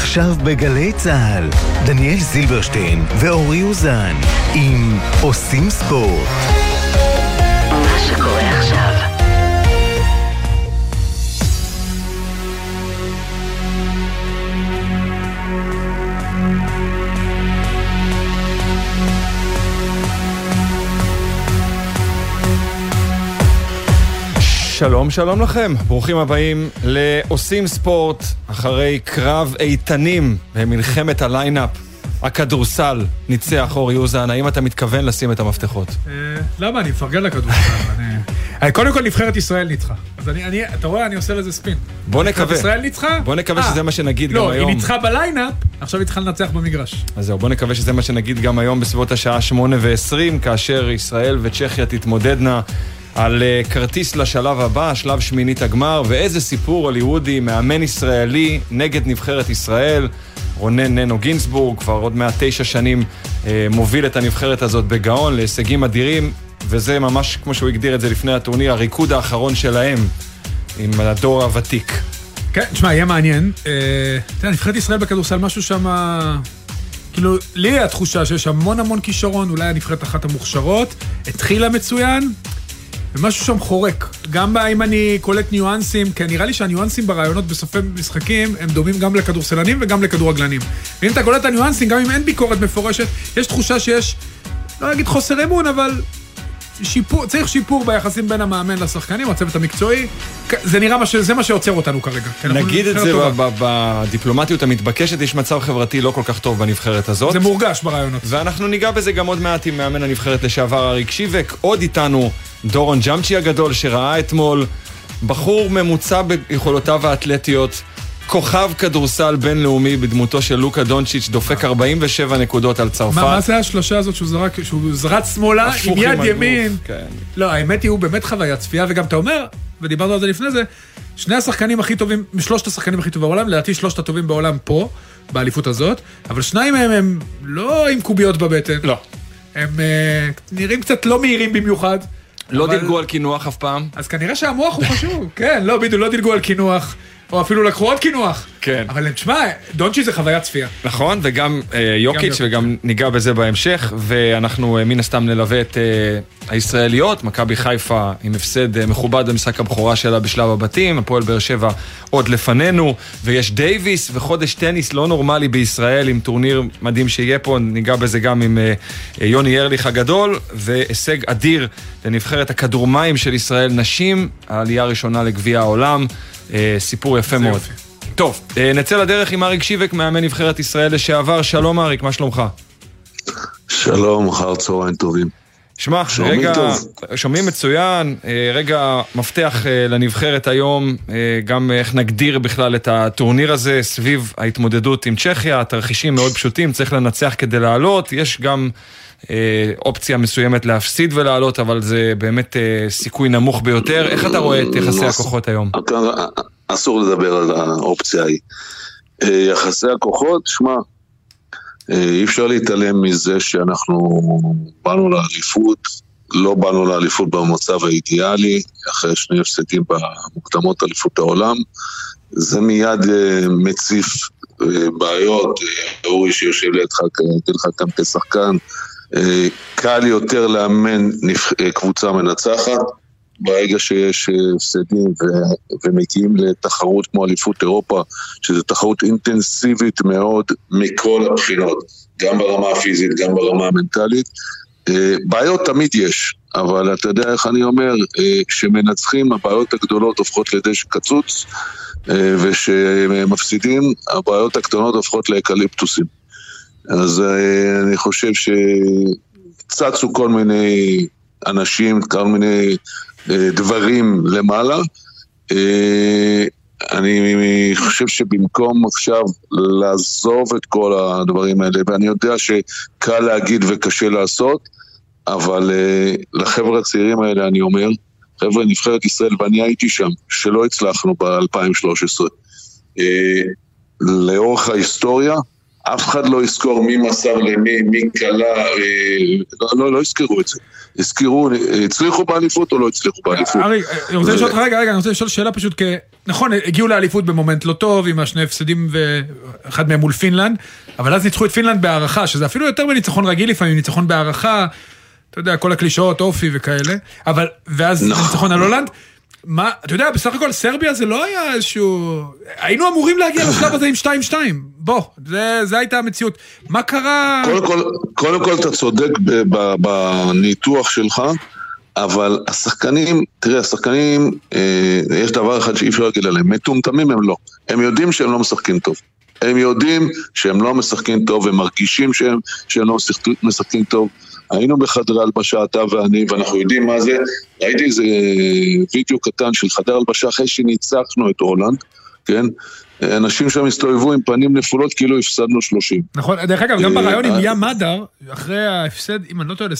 עכשיו בגלי צה"ל, דניאל זילברשטיין ואורי אוזן עם עושים ספורט. מה שקורה עכשיו שלום, שלום לכם. ברוכים הבאים לעושים ספורט אחרי קרב איתנים במלחמת הליינאפ. הכדורסל ניצח אורי אוזן, האם אתה מתכוון לשים את המפתחות? אה, למה? אני מפרגן לכדורסל. קודם כל נבחרת ישראל ניצחה. אז אני, אני- אתה רואה, אני עושה לזה ספין. בוא נבחרת נקווה. ישראל ניצחה? בוא נקווה אה, שזה מה שנגיד גם לא, היום. היא ניצחה בליינאפ, עכשיו היא צריכה לנצח במגרש. אז זהו, בוא נקווה שזה מה שנגיד גם היום בסביבות השעה שמונה ועשרים, כאשר ישראל וצ'כיה תתמודדנה על אה, כרטיס לשלב הבא, שלב שמינית הגמר, ואיזה סיפור הוליוודי, מאמן ישראלי נגד נבחרת ישראל. רונן ננו גינזבורג, כבר עוד מעט תשע שנים אה, מוביל את הנבחרת הזאת בגאון להישגים אדירים, וזה ממש, כמו שהוא הגדיר את זה לפני הטורניר, הריקוד האחרון שלהם עם הדור הוותיק. כן, תשמע, יהיה מעניין. אתה יודע, נבחרת ישראל בכדורסל, משהו שם... כאילו, לי התחושה שיש המון המון כישרון, אולי הנבחרת אחת המוכשרות, התחילה מצוין, ומשהו שם חורק. גם אם אני קולט ניואנסים, כי נראה לי שהניואנסים ברעיונות בסופי משחקים, הם דומים גם לכדורסלנים וגם לכדורגלנים. ואם אתה קולט את הניואנסים, גם אם אין ביקורת מפורשת, יש תחושה שיש, לא אגיד חוסר אמון, אבל שיפור, צריך שיפור ביחסים בין המאמן לשחקנים, הצוות המקצועי. זה נראה מה ש... זה מה שעוצר אותנו כרגע. נגיד את זה בדיפלומטיות המתבקשת, יש מצב חברתי לא כל כך טוב בנבחרת הזאת. זה מורגש ברעיונות. ואנחנו ניגע בזה גם עוד מעט עם מאמן הנבחרת לשעבר אריק שיבק. עוד איתנו דורון ג'אמצ'י הגדול, שראה אתמול בחור ממוצע ביכולותיו האתלטיות, כוכב כדורסל בינלאומי בדמותו של לוקה דונצ'יץ', דופק 47 נקודות על צרפת. מה, מה זה השלושה הזאת שהוא זרק, שהוא זרק שמאלה עם יד ימין? כן. לא, האמת היא, הוא באמת חוויית צפייה, וגם אתה אומר, ודיברנו על זה לפני זה, שני השחקנים הכי טובים, משלושת השחקנים הכי טובים בעולם, לדעתי שלושת הטובים בעולם פה, באליפות הזאת, אבל שניים מהם הם לא עם קוביות בבטן. לא. הם אה, נראים קצת לא מהירים במיוחד. לא אבל- דילגו על קינוח אף פעם. אז כנראה שהמוח הוא חשוב, כן, לא, בדיוק, לא דילגו על קינוח, או אפילו לקחו עוד קינוח. כן. אבל תשמע, דונצ'יץ' זה חוויית צפייה. נכון, וגם אה, יוקיץ'. וגם ניגע בזה בהמשך, ואנחנו אה, מן הסתם נלווה את אה, הישראליות, מכבי חיפה עם הפסד אה, מכובד במשחק הבכורה שלה בשלב הבתים, הפועל באר שבע עוד לפנינו, ויש דייוויס וחודש טניס לא נורמלי בישראל עם טורניר מדהים שיהיה פה, ניגע בזה גם עם אה, אה, יוני ארליך הגדול, והישג אדיר לנבחרת הכדורמים של ישראל נשים, העלייה הראשונה לגביע העולם, סיפור יפה מאוד. יופי. טוב, אה, נצא לדרך עם אריק שיבק, מאמן נבחרת ישראל לשעבר. שלום אריק, מה שלומך? שלום, אחר צהריים טובים. שמע, רגע, טוב. שומעים מצוין, אה, רגע מפתח אה, לנבחרת היום, אה, גם איך נגדיר בכלל את הטורניר הזה סביב ההתמודדות עם צ'כיה, התרחישים מאוד פשוטים, צריך לנצח כדי לעלות, יש גם אה, אופציה מסוימת להפסיד ולעלות, אבל זה באמת אה, סיכוי נמוך ביותר. איך אתה רואה את יחסי הכוחות היום? כאן אסור לדבר על האופציה ההיא. אה, יחסי הכוחות, שמע, אה, אי אפשר להתעלם מזה שאנחנו באנו לאליפות, לא באנו לאליפות במצב האידיאלי, אחרי שני הפסדים במוקדמות אליפות העולם. זה מיד אה, מציף אה, בעיות, אה, אורי שיושב לידך, אתן לך גם כשחקן, אה, קל יותר לאמן אה, קבוצה מנצחת. ברגע שיש אה, הפסדים ומגיעים לתחרות כמו אליפות אירופה, שזו תחרות אינטנסיבית מאוד מכל הבחינות, גם ברמה הפיזית, גם ברמה המנטלית. אה, בעיות תמיד יש, אבל אתה יודע איך אני אומר, אה, כשמנצחים הבעיות הגדולות הופכות לדשא קצוץ, אה, וכשמפסידים הבעיות הקטנות הופכות לאקליפטוסים. אז אה, אני חושב שצצו כל מיני אנשים, כל מיני אה, דברים למעלה. אה, אני חושב שבמקום עכשיו לעזוב את כל הדברים האלה, ואני יודע שקל להגיד וקשה לעשות, אבל לחבר'ה הצעירים האלה אני אומר, חבר'ה, נבחרת ישראל, ואני הייתי שם, שלא הצלחנו ב-2013. אה, לאורך ההיסטוריה, אף אחד לא יזכור מי מסר למי, מי כלה, אה, לא, לא, לא יזכרו את זה. יזכרו, אה, הצליחו באליפות או לא הצליחו באליפות. אריק, אני רוצה לשאול אותך, רגע, רגע, אני רוצה לשאול שאלה פשוט, כי, נכון, הגיעו לאליפות במומנט לא טוב, עם השני הפסדים ואחד מהם מול פינלנד, אבל אז ניצחו את פינלנד בהארכה, שזה אפילו יותר מניצחון רגיל לפעמים, ניצחון בהארכה, אתה יודע, כל הקלישאות, אופי וכאלה, אבל, ואז נכון. ניצחון על הולנד. מה, אתה יודע, בסך הכל סרביה זה לא היה איזשהו... היינו אמורים להגיע לשלב הזה עם 2-2. בוא, זה, זה הייתה המציאות. מה קרה... קודם כל, קודם כל אתה צודק בניתוח שלך, אבל השחקנים, תראה, השחקנים, אה, יש דבר אחד שאי אפשר להגיד עליהם, מטומטמים הם לא. הם יודעים שהם לא משחקים טוב. הם יודעים שהם לא משחקים טוב, הם מרגישים שהם, שהם לא משחקים, משחקים טוב. היינו בחדרי הלבשה, אתה ואני, ואנחנו יודעים מה זה. ראיתי איזה וידאו קטן של חדר הלבשה אחרי שניצחנו את הולנד, כן? אנשים שם הסתובבו עם פנים נפולות כאילו הפסדנו 30. נכון, דרך אגב, גם בריאיון עם אה. ים מדר, אחרי ההפסד, אם אני לא טועה,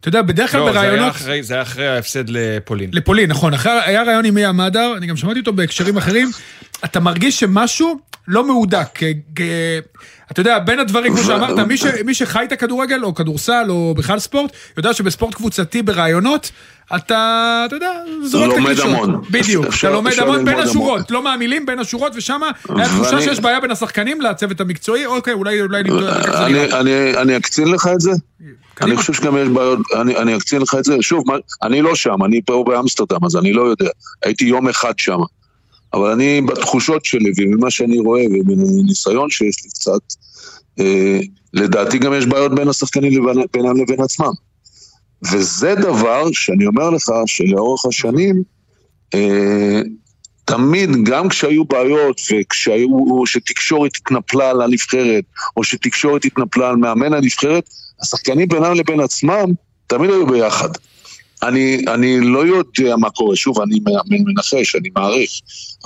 אתה יודע, בדרך כלל לא, זה היה. אחרי- ההפסד לפולין. לפולין, נכון. אחרי, היה ראיון עם ים מדר, אני גם שמעתי אותו בהקשרים אחרים, אתה מרגיש שמשהו לא מהודק. אתה יודע, בין הדברים, כמו שאמרת, מי, ש, מי שחי את הכדורגל, או כדורסל, או בכלל ספורט, יודע שבספורט קבוצתי בראיונות, אתה, אתה יודע, זורק את לומד הקלישות. המון. בדיוק, אפשר- אתה לומד אפשר המון בין השורות, לא מהמילים, בין השורות, ושם היה תחושה שיש בעיה בין השחקנים לצוות המקצועי, אוקיי, אולי, אולי נבדוק לקח זה אני, ליגה. אני, אני אקצין לך את זה? אני חושב שגם יש בעיות, אני, אני אקצין לך את זה. שוב, מה, אני לא שם, אני פה באמסטרדם, אז אני לא יודע. הייתי יום אחד שם. אבל אני, בתחושות שלי וממה שאני רואה ומניסיון שיש לי קצת, אה, לדעתי גם יש בעיות בין השחקנים בינם לבין עצמם. וזה דבר שאני אומר לך שלאורך השנים, אה, תמיד, גם כשהיו בעיות וכשהיו, שתקשורת התנפלה על הנבחרת, או שתקשורת התנפלה על מאמן הנבחרת, השחקנים בינם לבין עצמם תמיד היו ביחד. אני, אני לא יודע מה קורה, שוב, אני מנחש, אני מעריך,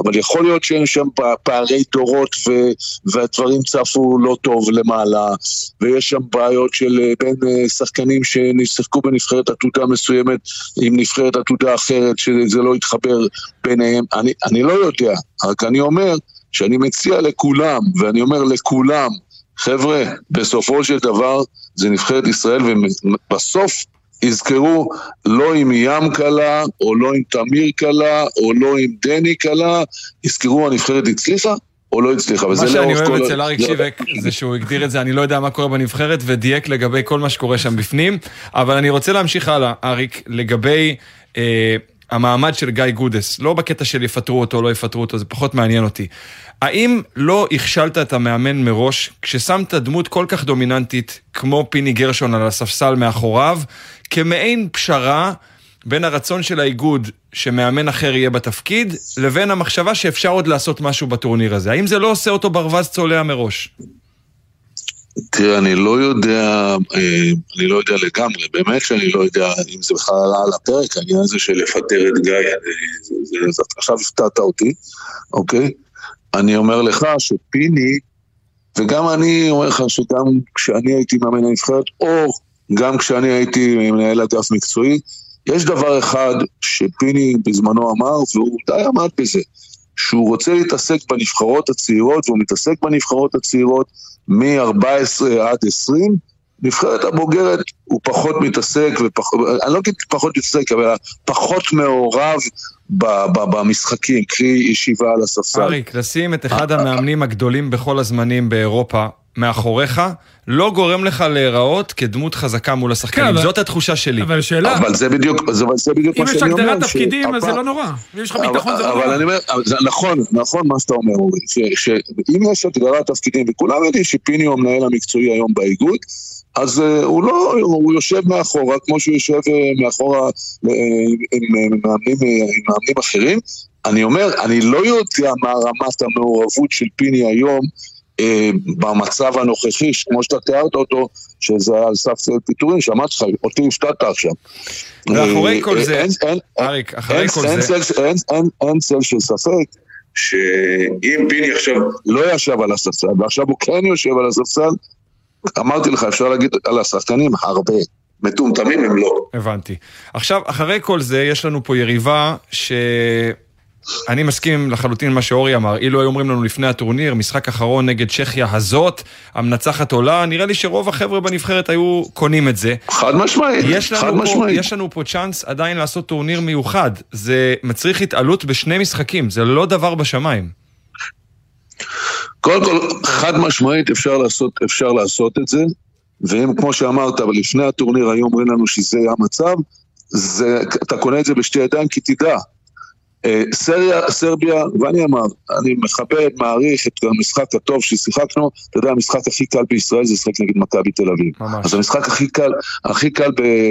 אבל יכול להיות שיש שם פערי דורות ו, והדברים צפו לא טוב למעלה, ויש שם בעיות של אה, בין אה, שחקנים ששיחקו בנבחרת עתודה מסוימת עם נבחרת עתודה אחרת, שזה לא יתחבר ביניהם. אני, אני לא יודע, רק אני אומר שאני מציע לכולם, ואני אומר לכולם, חבר'ה, בסופו של דבר זה נבחרת ישראל, ובסוף יזכרו לא עם ים קלה, או לא עם תמיר קלה, או לא עם דני קלה, יזכרו הנבחרת הצליחה או לא הצליחה. וזה מה שאני לאורך אוהב כל- אצל אריק זה- שיבק זה שהוא הגדיר את זה, אני לא יודע מה קורה בנבחרת, ודייק לגבי כל מה שקורה שם בפנים. אבל אני רוצה להמשיך הלאה, אריק, לגבי אה, המעמד של גיא גודס. לא בקטע של יפטרו אותו או לא יפטרו אותו, זה פחות מעניין אותי. האם לא הכשלת את המאמן מראש, כששמת דמות כל כך דומיננטית כמו פיני גרשון על הספסל מאחוריו, כמעין פשרה בין הרצון של האיגוד שמאמן אחר יהיה בתפקיד, לבין המחשבה שאפשר עוד לעשות משהו בטורניר הזה. האם זה לא עושה אותו ברווז צולע מראש? תראה, אני לא יודע, אה, אני לא יודע לגמרי, באמת שאני לא יודע אם זה בכלל עלה על הפרק, העניין הזה של לפטר את גיא, זה- עכשיו הפתעת אותי, אוקיי? אני אומר לך שפיני, וגם אני אומר לך שגם כשאני הייתי מאמן הנבחרת, או גם כשאני הייתי מנהל אגף מקצועי, יש דבר אחד שפיני בזמנו אמר, והוא די עמד בזה, שהוא רוצה להתעסק בנבחרות הצעירות, והוא מתעסק בנבחרות הצעירות מ-14 עד 20, נבחרת הבוגרת הוא פחות מתעסק, ופחות, אני לא אגיד פחות מתעסק, אבל פחות מעורב במשחקים, קרי ישיבה על הספסל. אריק, לשים את אחד המאמנים הגדולים בכל הזמנים באירופה מאחוריך, לא גורם לך להיראות כדמות חזקה מול השחקנים. כן, אבל- זאת התחושה שלי. אבל שאלה, אבל זה בדיוק, זה, זה בדיוק אם מה יש שאני אומר. הגדרת תפקידים, אז זה לא נורא. אם יש לך ביטחון, זה לא אבל נורא. אני אומר, אבל זה נכון, נכון מה שאתה אומר, אורי, ש- שאם יש הגדרת תפקידים, וכולם יודעים שפיני הוא המנהל המקצועי היום באיגוד, אז uh, הוא לא, הוא יושב מאחורה, כמו שהוא יושב uh, מאחורה uh, עם, עם, מאמנים, uh, עם מאמנים אחרים. אני אומר, אני לא יודע מה רמת המעורבות של פיני היום במצב הנוכחי, כמו שאתה תיארת אותו, שזה על סף פיטורים, שמעתי לך, אותי הפתעת עכשיו. ואחורי אה, כל אה, זה, אריק, אחרי כל אין, זה, אין, אין, אין צל של ספק שאם פיני עכשיו לא ישב על הספסל, ועכשיו הוא כן יושב על הספסל, אמרתי לך, אפשר להגיד על השחקנים הרבה. מטומטמים הם לא. הבנתי. עכשיו, אחרי כל זה, יש לנו פה יריבה ש... אני מסכים לחלוטין עם מה שאורי אמר. אילו היו אומרים לנו לפני הטורניר, משחק אחרון נגד צ'כיה הזאת, המנצחת עולה, נראה לי שרוב החבר'ה בנבחרת היו קונים את זה. חד משמעית, חד פה, משמעית. יש לנו פה צ'אנס עדיין לעשות טורניר מיוחד. זה מצריך התעלות בשני משחקים, זה לא דבר בשמיים. קודם כל, חד משמעית אפשר לעשות, אפשר לעשות את זה, ואם כמו שאמרת, אבל לפני הטורניר היו אומרים לנו שזה המצב, זה, אתה קונה את זה בשתי ידיים כי תדע. אה, סריה, סרביה, ואני אמר, אני מכבד, מעריך את המשחק הטוב ששיחקנו, אתה יודע, המשחק הכי קל בישראל זה לשחק נגד מכבי תל אביב. ממש. אז המשחק הכי קל, הכי קל ב-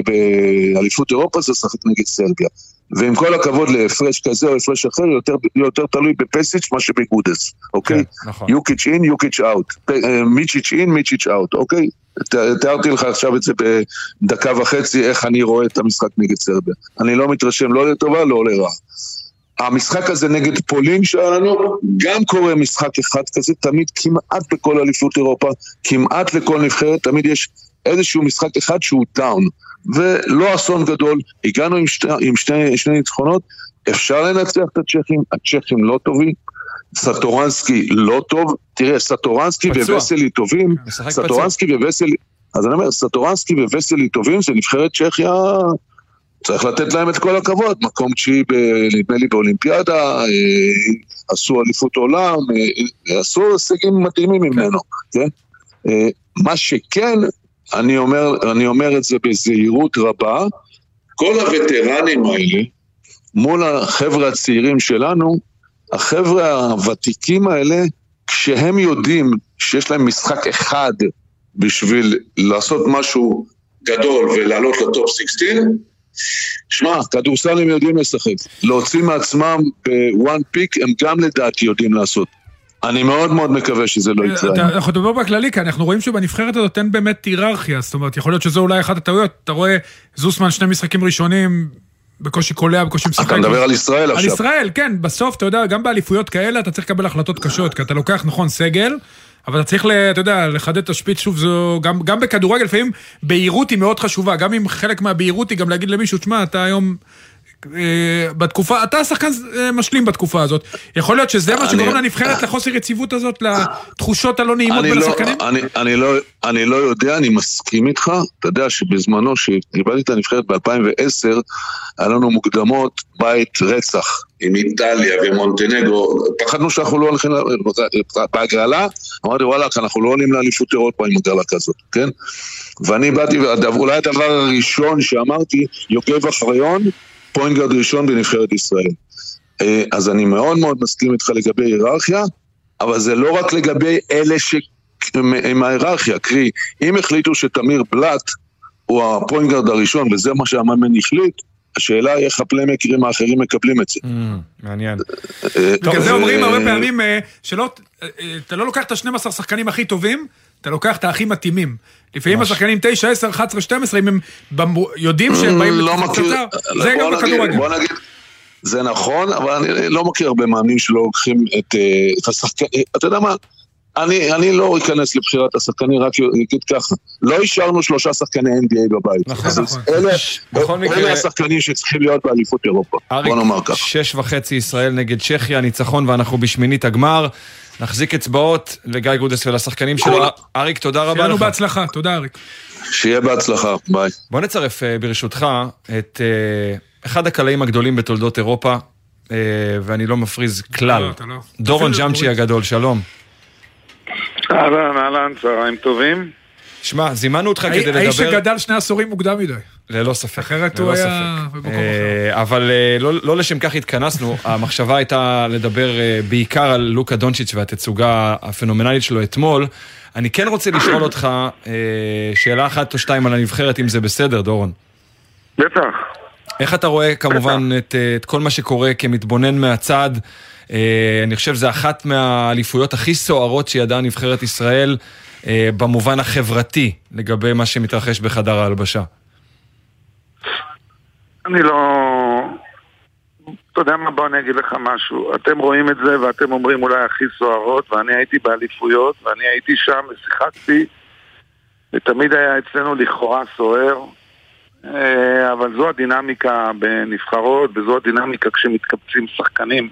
באליפות אירופה זה לשחק נגד סרביה. ועם כל הכבוד להפרש כזה או הפרש אחר, יותר, יותר תלוי בפסיץ' מה שבגודס, אוקיי? כן, נכון. יוקיץ' אין, יוקיץ' אאוט. אה, מיצ'יץ' אין, מיצ'יץ' אאוט, אוקיי? תיארתי לך עכשיו את זה בדקה וחצי, איך אני רואה את המשחק נגד סרביה. אני לא מתרשם לא לטובה, לא לרעה. המשחק הזה נגד פולין שהיה לנו, גם קורה משחק אחד כזה, תמיד כמעט בכל אליפות אירופה, כמעט לכל נבחרת, תמיד יש איזשהו משחק אחד שהוא down. ולא אסון גדול, הגענו עם, שתי, עם שני, שני ניצחונות, אפשר לנצח את הצ'כים, הצ'כים לא טובים, סטורנסקי לא טוב, תראה, סטורנסקי פצוע. וסלי טובים, סטורנסקי וסלי, אז אני אומר, סטורנסקי ווסלי טובים, זה נבחרת צ'כיה, צריך לתת להם את כל הכבוד, מקום תשיעי, נדמה לי באולימפיאדה, אה, עשו אליפות עולם, אה, עשו הישגים מתאימים ממנו, כן? אה, מה שכן, אני אומר, אני אומר את זה בזהירות רבה, כל הווטרנים האלה, מול החבר'ה הצעירים שלנו, החבר'ה הוותיקים האלה, כשהם יודעים שיש להם משחק אחד בשביל לעשות משהו גדול ולעלות לטופ 16, שמע, כדורסל הם יודעים לשחק. להוציא מעצמם בוואן פיק הם גם לדעתי יודעים לעשות. אני מאוד מאוד מקווה שזה לא יקרה. אנחנו נדבר בכללי, כי אנחנו רואים שבנבחרת הזאת אין באמת היררכיה, זאת אומרת, יכול להיות שזו אולי אחת הטעויות. אתה רואה זוסמן שני משחקים ראשונים, בקושי קולע, בקושי משחק. אתה מדבר על ישראל על עכשיו. ישראל, כן, בסוף, אתה יודע, גם באליפויות כאלה אתה צריך לקבל החלטות קשות, כי אתה לוקח, נכון, סגל, אבל אתה צריך, ל- אתה יודע, לחדד את השפיץ שוב, זו, גם, גם בכדורגל, לפעמים בהירות היא מאוד חשובה, גם אם חלק מהבהירות היא גם להגיד למישהו, תשמע, אתה היום... אה, בתקופה, אתה שחקן אה, משלים בתקופה הזאת. יכול להיות שזה מה שגורם לנבחרת לחוסר יציבות הזאת, לתחושות הלא נעימות בין לא, השחקנים? אני, לא, אני לא יודע, אני מסכים איתך. אתה יודע שבזמנו, כשקיבלתי את הנבחרת ב-2010, היה לנו מוקדמות בית רצח עם איטליה ומונטנגרו. פחדנו שאנחנו לא הולכים, בהגרלה, אמרתי וואלה, אנחנו לא עולים לאליפות אירופה עם הגרלה כזאת, כן? ואני באתי, ואולי הדבר הראשון שאמרתי, יוגב אוחיון, point guard ראשון בנבחרת ישראל. אה, אז אני מאוד מאוד מסכים איתך לגבי היררכיה, אבל זה לא רק לגבי אלה ש... עם- ההיררכיה, קרי, אם החליטו שתמיר בלאט הוא ה point guard הראשון, וזה מה שהמאמן החליט, השאלה היא איך הפליימייקרים האחרים מקבלים את זה. Mm, מעניין. אה, בגלל זה אומרים הרבה פעמים אה, שלא, אה, אה, אתה לא לוקח את ה-12 שחקנים הכי טובים, אתה לוקח את הכי מתאימים. לפעמים. השחקנים 9, 10, 11, 12, אם הם במו- יודעים שהם באים לא מכיר, קצר, זה גם בוא נגיד- בכדורגל. בוא נגיד, זה נכון, אבל אני לא מכיר הרבה מאמנים שלא לוקחים את, אה, את השחקן, אה, אתה יודע מה? אני, אני לא אכנס לבחירת השחקנים, רק אגיד ככה, לא אישרנו שלושה שחקני NBA בבית. נכון, נכון. אלה, בכל מקרה- אלה השחקנים שצריכים להיות באליפות אירופה, אריק, בוא נאמר ככה. שש וחצי ישראל נגד צ'כיה, ניצחון ואנחנו בשמינית הגמר. נחזיק אצבעות לגיא גודס ולשחקנים שלו. אריק, תודה רבה שיהיה לנו לך. בהצלחה, תודה אריק. שיהיה בהצלחה, ביי. בוא נצרף אה, ברשותך את אה, אחד הקלעים הגדולים בתולדות אירופה, אה, ואני לא מפריז כלל. לא, לא. דורון ג'אמצ'י. הגדול, שלום. אהלן, אהלן, צהריים טובים. שמע, זימנו אותך כדי לדבר... האיש שגדל שני עשורים מוקדם מדי. ללא ספק. אחרת הוא היה ספק. במקום אה, אבל אה, לא- לא לשם כך התכנסנו, המחשבה הייתה לדבר אה, בעיקר על לוקה דונצ'יץ' והתצוגה הפנומנלית שלו אתמול. אני כן רוצה לשאול אותך שאלה אחת או שתיים על הנבחרת, אם זה בסדר, דורון. בטח. איך אתה רואה כמובן את, את כל מה שקורה כמתבונן מהצד? אה, אני חושב שזו אחת מהאליפויות הכי סוערות שידעה נבחרת ישראל במובן החברתי לגבי מה שמתרחש בחדר ההלבשה. אני לא... אתה יודע מה, בוא אני אגיד לך משהו. אתם רואים את זה ואתם אומרים אולי הכי סוערות, ואני הייתי באליפויות, ואני הייתי שם ושיחקתי, ותמיד היה אצלנו לכאורה סוער, אה, אבל זו הדינמיקה בנבחרות, וזו הדינמיקה כשמתקבצים שחקנים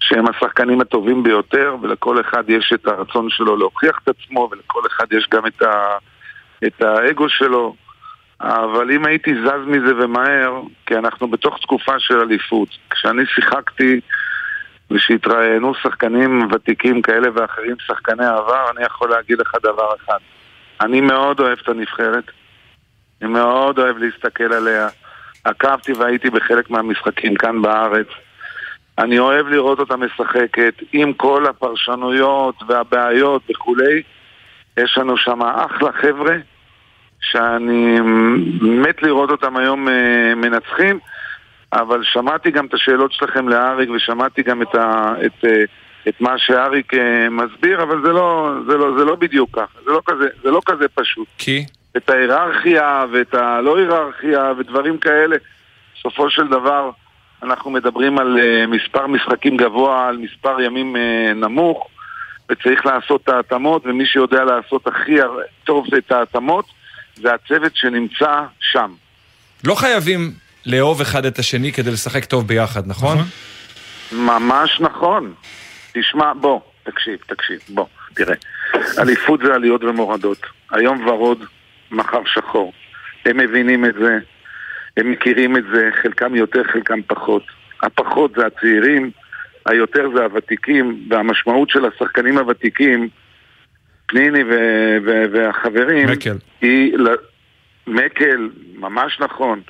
שהם השחקנים הטובים ביותר, ולכל אחד יש את הרצון שלו להוכיח את עצמו, ולכל אחד יש גם את, ה, את האגו שלו. אבל אם הייתי זז מזה ומהר, כי אנחנו בתוך תקופה של אליפות. כשאני שיחקתי ושהתראיינו שחקנים ותיקים כאלה ואחרים, שחקני עבר, אני יכול להגיד לך דבר אחד. אני מאוד אוהב את הנבחרת, אני מאוד אוהב להסתכל עליה. עקבתי והייתי בחלק מהמשחקים כאן בארץ. אני אוהב לראות אותה משחקת עם כל הפרשנויות והבעיות וכולי. יש לנו שם אחלה חבר'ה שאני מת לראות אותם היום אה, מנצחים, אבל שמעתי גם את השאלות שלכם לאריק ושמעתי גם את, ה, את, אה, את מה שאריק אה, מסביר, אבל זה לא, זה, לא, זה לא בדיוק ככה, זה לא כזה, זה לא כזה פשוט. כי? את ההיררכיה ואת הלא היררכיה ודברים כאלה. בסופו של דבר אנחנו מדברים על uh, מספר משחקים גבוה, על מספר ימים uh, נמוך, וצריך לעשות את ההתאמות, ומי שיודע לעשות הכי טוב את ההתאמות זה הצוות שנמצא שם. לא חייבים לאהוב אחד את השני כדי לשחק טוב ביחד, נכון? ממש נכון. תשמע, בוא, תקשיב, תקשיב, בוא, תראה. אליפות זה עליות ומורדות. היום ורוד, מחר שחור. הם מבינים את זה, הם מכירים את זה, חלקם יותר, חלקם פחות. הפחות זה הצעירים, היותר זה הוותיקים, והמשמעות של השחקנים הוותיקים, פניני ו- ו- והחברים, מקל. היא... מקל, ממש נכון.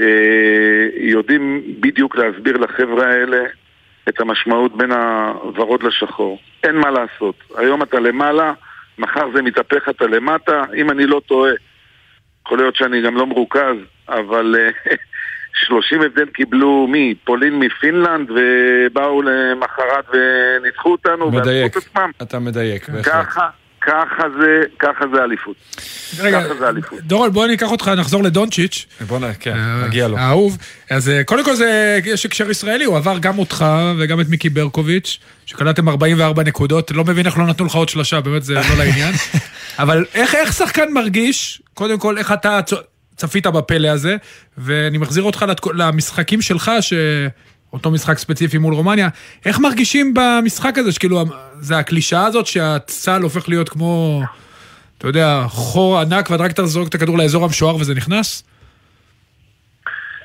אה, יודעים בדיוק להסביר לחבר'ה האלה את המשמעות בין הוורוד לשחור. אין מה לעשות. היום אתה למעלה, מחר זה מתהפך אתה למטה, אם אני לא טועה, יכול להיות שאני גם לא מרוכז, אבל אה, 30 הבדל קיבלו מי? פולין מפינלנד, ובאו למחרת וניצחו אותנו, מדייק. אתה מדייק, בהחלט. ככה, ככה זה, ככה זה אליפות. רגע, ככה זה אליפות. דורון, בוא אני אקח אותך, נחזור לדונצ'יץ'. בוא נ... כן, אה, נגיע לו. האהוב. אז אה, קודם כל זה, יש הקשר ישראלי, הוא עבר גם אותך וגם את מיקי ברקוביץ', שקלטתם 44 נקודות, לא מבין איך לא נתנו לך עוד שלושה, באמת זה לא לעניין. אבל איך, איך שחקן מרגיש, קודם כל, איך אתה צפית בפלא הזה, ואני מחזיר אותך למשחקים שלך, ש... אותו משחק ספציפי מול רומניה, איך מרגישים במשחק הזה, שכאילו, זה הקלישאה הזאת שהצל הופך להיות כמו, אתה יודע, חור ענק, ואתה רק תזרוק את הכדור לאזור המשוער וזה נכנס?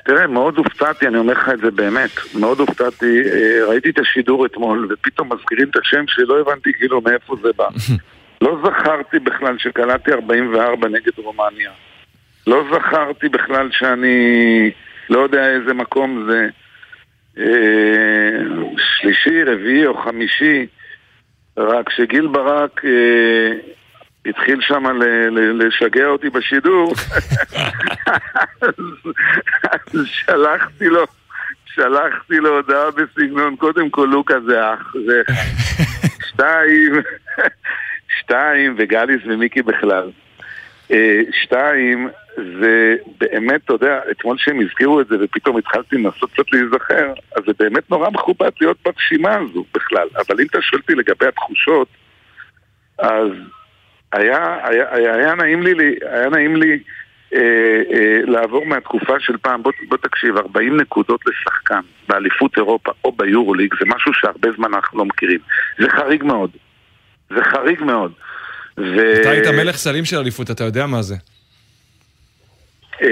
תראה, מאוד הופתעתי, אני אומר לך את זה באמת, מאוד הופתעתי, אה, ראיתי את השידור אתמול, ופתאום מזכירים את השם שלי, לא הבנתי כאילו מאיפה זה בא. לא זכרתי בכלל שקלטתי 44 נגד רומניה. לא זכרתי בכלל שאני לא יודע איזה מקום זה. אה, שלישי, רביעי או חמישי. רק שגיל ברק אה, התחיל שם לשגע אותי בשידור, אז, אז שלחתי לו, שלחתי לו הודעה בסגנון, קודם כל לוקה זה אח, זה שתיים, שתיים, וגליס ומיקי בכלל. אה, שתיים, זה באמת, אתה יודע, אתמול שהם הזכירו את זה ופתאום התחלתי לנסות קצת להיזכר, אז זה באמת נורא מכובד להיות ברשימה הזו בכלל. אבל אם אתה שואל אותי לגבי התחושות, אז היה, היה, היה, היה נעים לי, היה נעים לי אה, אה, לעבור מהתקופה של פעם, בוא, בוא תקשיב, 40 נקודות לשחקן באליפות אירופה או ביורוליג זה משהו שהרבה זמן אנחנו לא מכירים. זה חריג מאוד. זה חריג מאוד. ו... אתה היית מלך סלים של אליפות, אתה יודע מה זה. אה,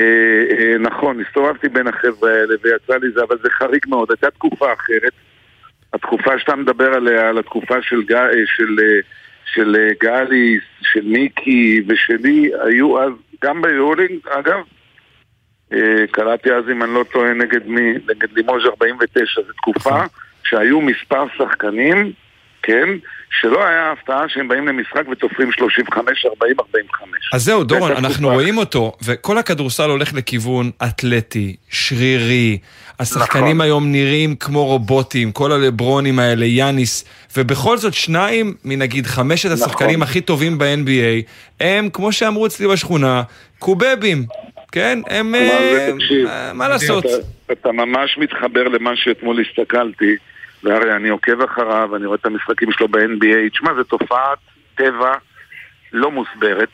אה, נכון, הסתובבתי בין החבר'ה האלה ויצא לי זה, אבל זה חריג מאוד. הייתה תקופה אחרת. התקופה שאתה מדבר עליה, על התקופה של. אה, של, אה, של אה, גליס, של מיקי ושלי, היו אז, גם ביורלינג, אגב, קראתי אז, אם אני לא טועה, נגד מי? נגד לימוז' 49. זו תקופה שהיו מספר שחקנים, כן, שלא היה הפתעה שהם באים למשחק ותופרים 35, 40, 45. אז זהו, דורון, אנחנו תקופה רואים אותו, וכל הכדורסל הולך לכיוון אתלטי, שרירי. השחקנים נכון. היום נראים כמו רובוטים, כל הלברונים האלה, יאניס, ובכל זאת שניים מנגיד חמשת השחקנים הכי טובים ב-NBA, הם, כמו שאמרו אצלי בשכונה, קובבים, כן? הם... מה זה, אה, תקשיב, אה, מה לעשות? אתה, אתה ממש מתחבר למה שאתמול הסתכלתי, והרי אני עוקב אחריו, אני רואה את המשחקים שלו ב-NBA. תשמע, זו תופעת טבע לא מוסברת,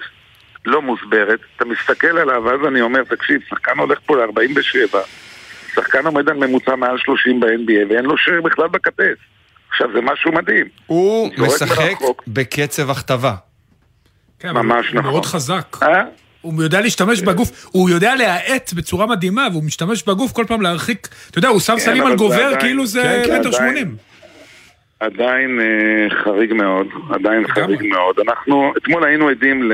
לא מוסברת. אתה מסתכל עליו, ואז אני אומר, תקשיב, שחקן הולך פה ל-47, שחקן עומד על ממוצע מעל 30 ב-NBA, ואין לו שריר בכלל בכתף. עכשיו, זה משהו מדהים. הוא משחק מרחוק. בקצב הכתבה. כן, ממש הוא נכון. מאוד חזק. אה? הוא יודע להשתמש בגוף, הוא יודע להאט בצורה מדהימה, והוא משתמש בגוף כל פעם להרחיק, אתה יודע, הוא שם סלים אבל על גובר כאילו זה כן, כן, מטר. שמונים. עדיין אה, חריג מאוד, עדיין חריג מאוד. אנחנו אתמול היינו עדים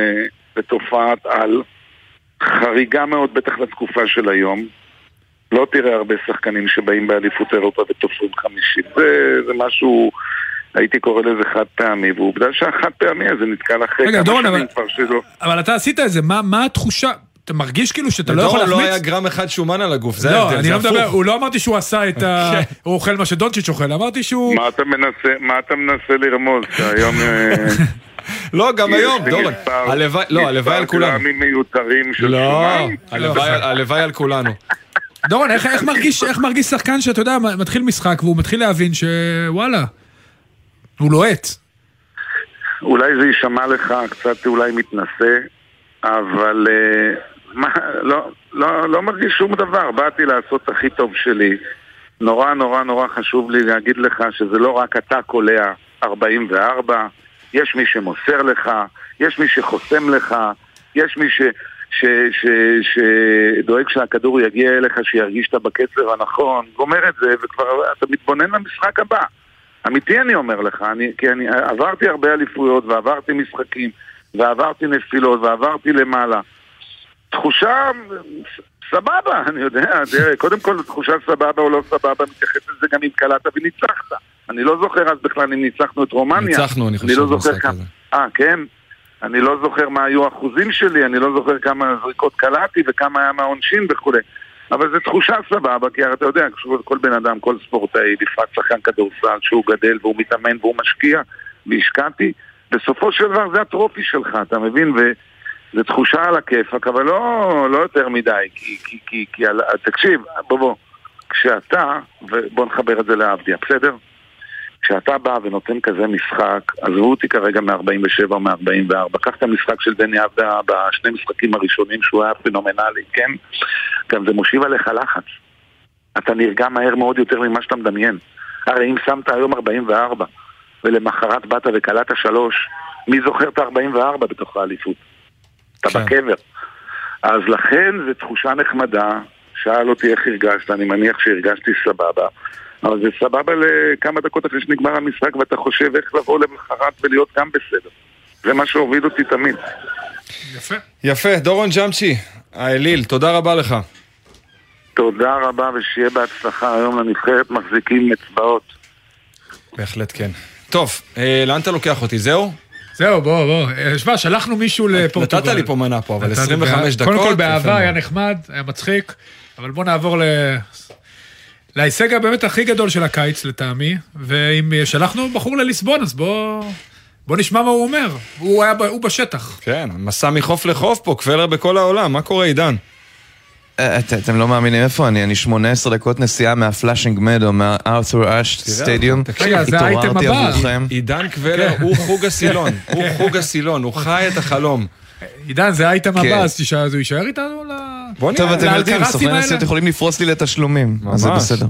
לתופעת על חריגה מאוד, בטח לתקופה של היום. לא תראה הרבה שחקנים שבאים באליפות אירופה ותופרים חמישית. זה, זה משהו, הייתי קורא לזה חד פעמי, ועובדה שהחד פעמי הזה נתקל אחרי רגע, כמה דורון, שנים אבל- כבר שלא. אבל אתה עשית את זה, מה מה התחושה? אתה מרגיש כאילו שאתה לא יכול לדורון לא היה להחמיץ? גרם אחד שומן על הגוף, זה לא, ההבדל, אני זה לא מדבר, הפוך. הוא לא אמרתי שהוא עשה את ה... כן. הוא אוכל מה שדונצ'יץ' אוכל, אמרתי שהוא... מה אתה מנסה, מה אתה מנסה לרמוז? שהיום... אה, לא, גם היום, דורון. מספר- הלוואי, לא, הלוואי על מספר כולנו. גרמים מיותרים של לא, שומן. הלוואי- הלוואי על כולנו. דורון, איך מרגיש שחקן שאתה יודע, מתחיל משחק והוא מתחיל להבין שוואלה, הוא לוהט. אולי זה יישמע לך קצת אולי מתנשא, אבל אה, מה, לא, לא, לא מרגיש שום דבר. באתי לעשות הכי טוב שלי. נורא נורא נורא חשוב לי להגיד לך שזה לא רק אתה קולע 44, יש מי שמוסר לך, יש מי שחוסם לך, יש מי שדואג שהכדור יגיע אליך, שירגיש שאתה בקצב הנכון, גומר את זה, וכבר אתה מתבונן למשחק הבא. אמיתי אני אומר לך, אני, כי אני עברתי הרבה אליפויות ועברתי משחקים ועברתי נפילות ועברתי למעלה. תחושה סבבה, אני יודע, תראה, קודם כל תחושה סבבה או לא סבבה, מתייחס לזה גם אם קלעת וניצחת. אני לא זוכר אז בכלל אם ניצחנו את רומניה. ניצחנו, אני חושב, לא זוכר במשחק כמה... הזה. אה, כן? אני לא זוכר מה היו האחוזים שלי, אני לא זוכר כמה זריקות קלעתי וכמה היה מהעונשין וכולי. אבל זו תחושה סבבה, כי אתה יודע, כל בן אדם, כל ספורטאי, בפרט שחקן כדורסל, שהוא גדל והוא מתאמן והוא משקיע, והשקעתי, בסופו של דבר זה הטרופי שלך, אתה מבין? וזו תחושה על הכיפאק, אבל לא, לא יותר מדי, כי, כי, כי, כי על, תקשיב, בוא בוא, כשאתה, ובוא נחבר את זה לעבדיה, בסדר? כשאתה בא ונותן כזה משחק, עזבו אותי כרגע מ-47 או מ-44, קח את המשחק של דני עבדה בשני משחקים הראשונים שהוא היה פנומנלי, כן? גם זה מושיב עליך לחץ. אתה נרגע מהר מאוד יותר ממה שאתה מדמיין. הרי אם שמת היום 44 ולמחרת באת וקלעת שלוש, מי זוכר את ה-44 בתוך האליפות? אתה כן. בקבר. אז לכן זו תחושה נחמדה, שאל אותי איך הרגשת, אני מניח שהרגשתי סבבה. אבל זה סבבה לכמה דקות אחרי שנגמר המשחק ואתה חושב איך לבוא למחרת ולהיות גם בסדר. זה מה שהוביל אותי תמיד. יפה. יפה, דורון ג'אמצ'י, האליל, תודה רבה לך. תודה רבה ושיהיה בהצלחה היום לנבחרת מחזיקים אצבעות. בהחלט כן. טוב, אה, לאן אתה לוקח אותי? זהו? זהו, בוא, בוא. אה, שמע, שלחנו מישהו לפורטוגל. נתת לי פה מנה פה, אבל נתתי 25 בא- דקות. קודם כל באהבה. היה נחמד, היה מצחיק, אבל בוא נעבור ל... להישג הבאמת הכי גדול של הקיץ לטעמי, ואם שלחנו בחור לליסבון, אז בוא... בוא נשמע מה הוא אומר. הוא היה, ב- הוא בשטח. כן, מסע מחוף לחוף פה, קוולר בכל העולם, מה קורה עידן? אה, את- אתם לא מאמינים איפה אני, אני 18 דקות נסיעה מהפלאשינג מדו, מהארת'ור אש תראה סטדיום. תקשיב, זה האייטם התעוררתי הבא. עבורכם. עידן קוולר הוא חוג הסילון, הוא חוג הסילון, הוא חי את החלום. עידן, זה האייטם כן. הבא, אז אז הוא יישאר איתנו ל... בוא טוב, נראה. אתם יודעים, סוכני? נסיעות יכולים לפרוס לי לתשלומים, אז זה. בסדר.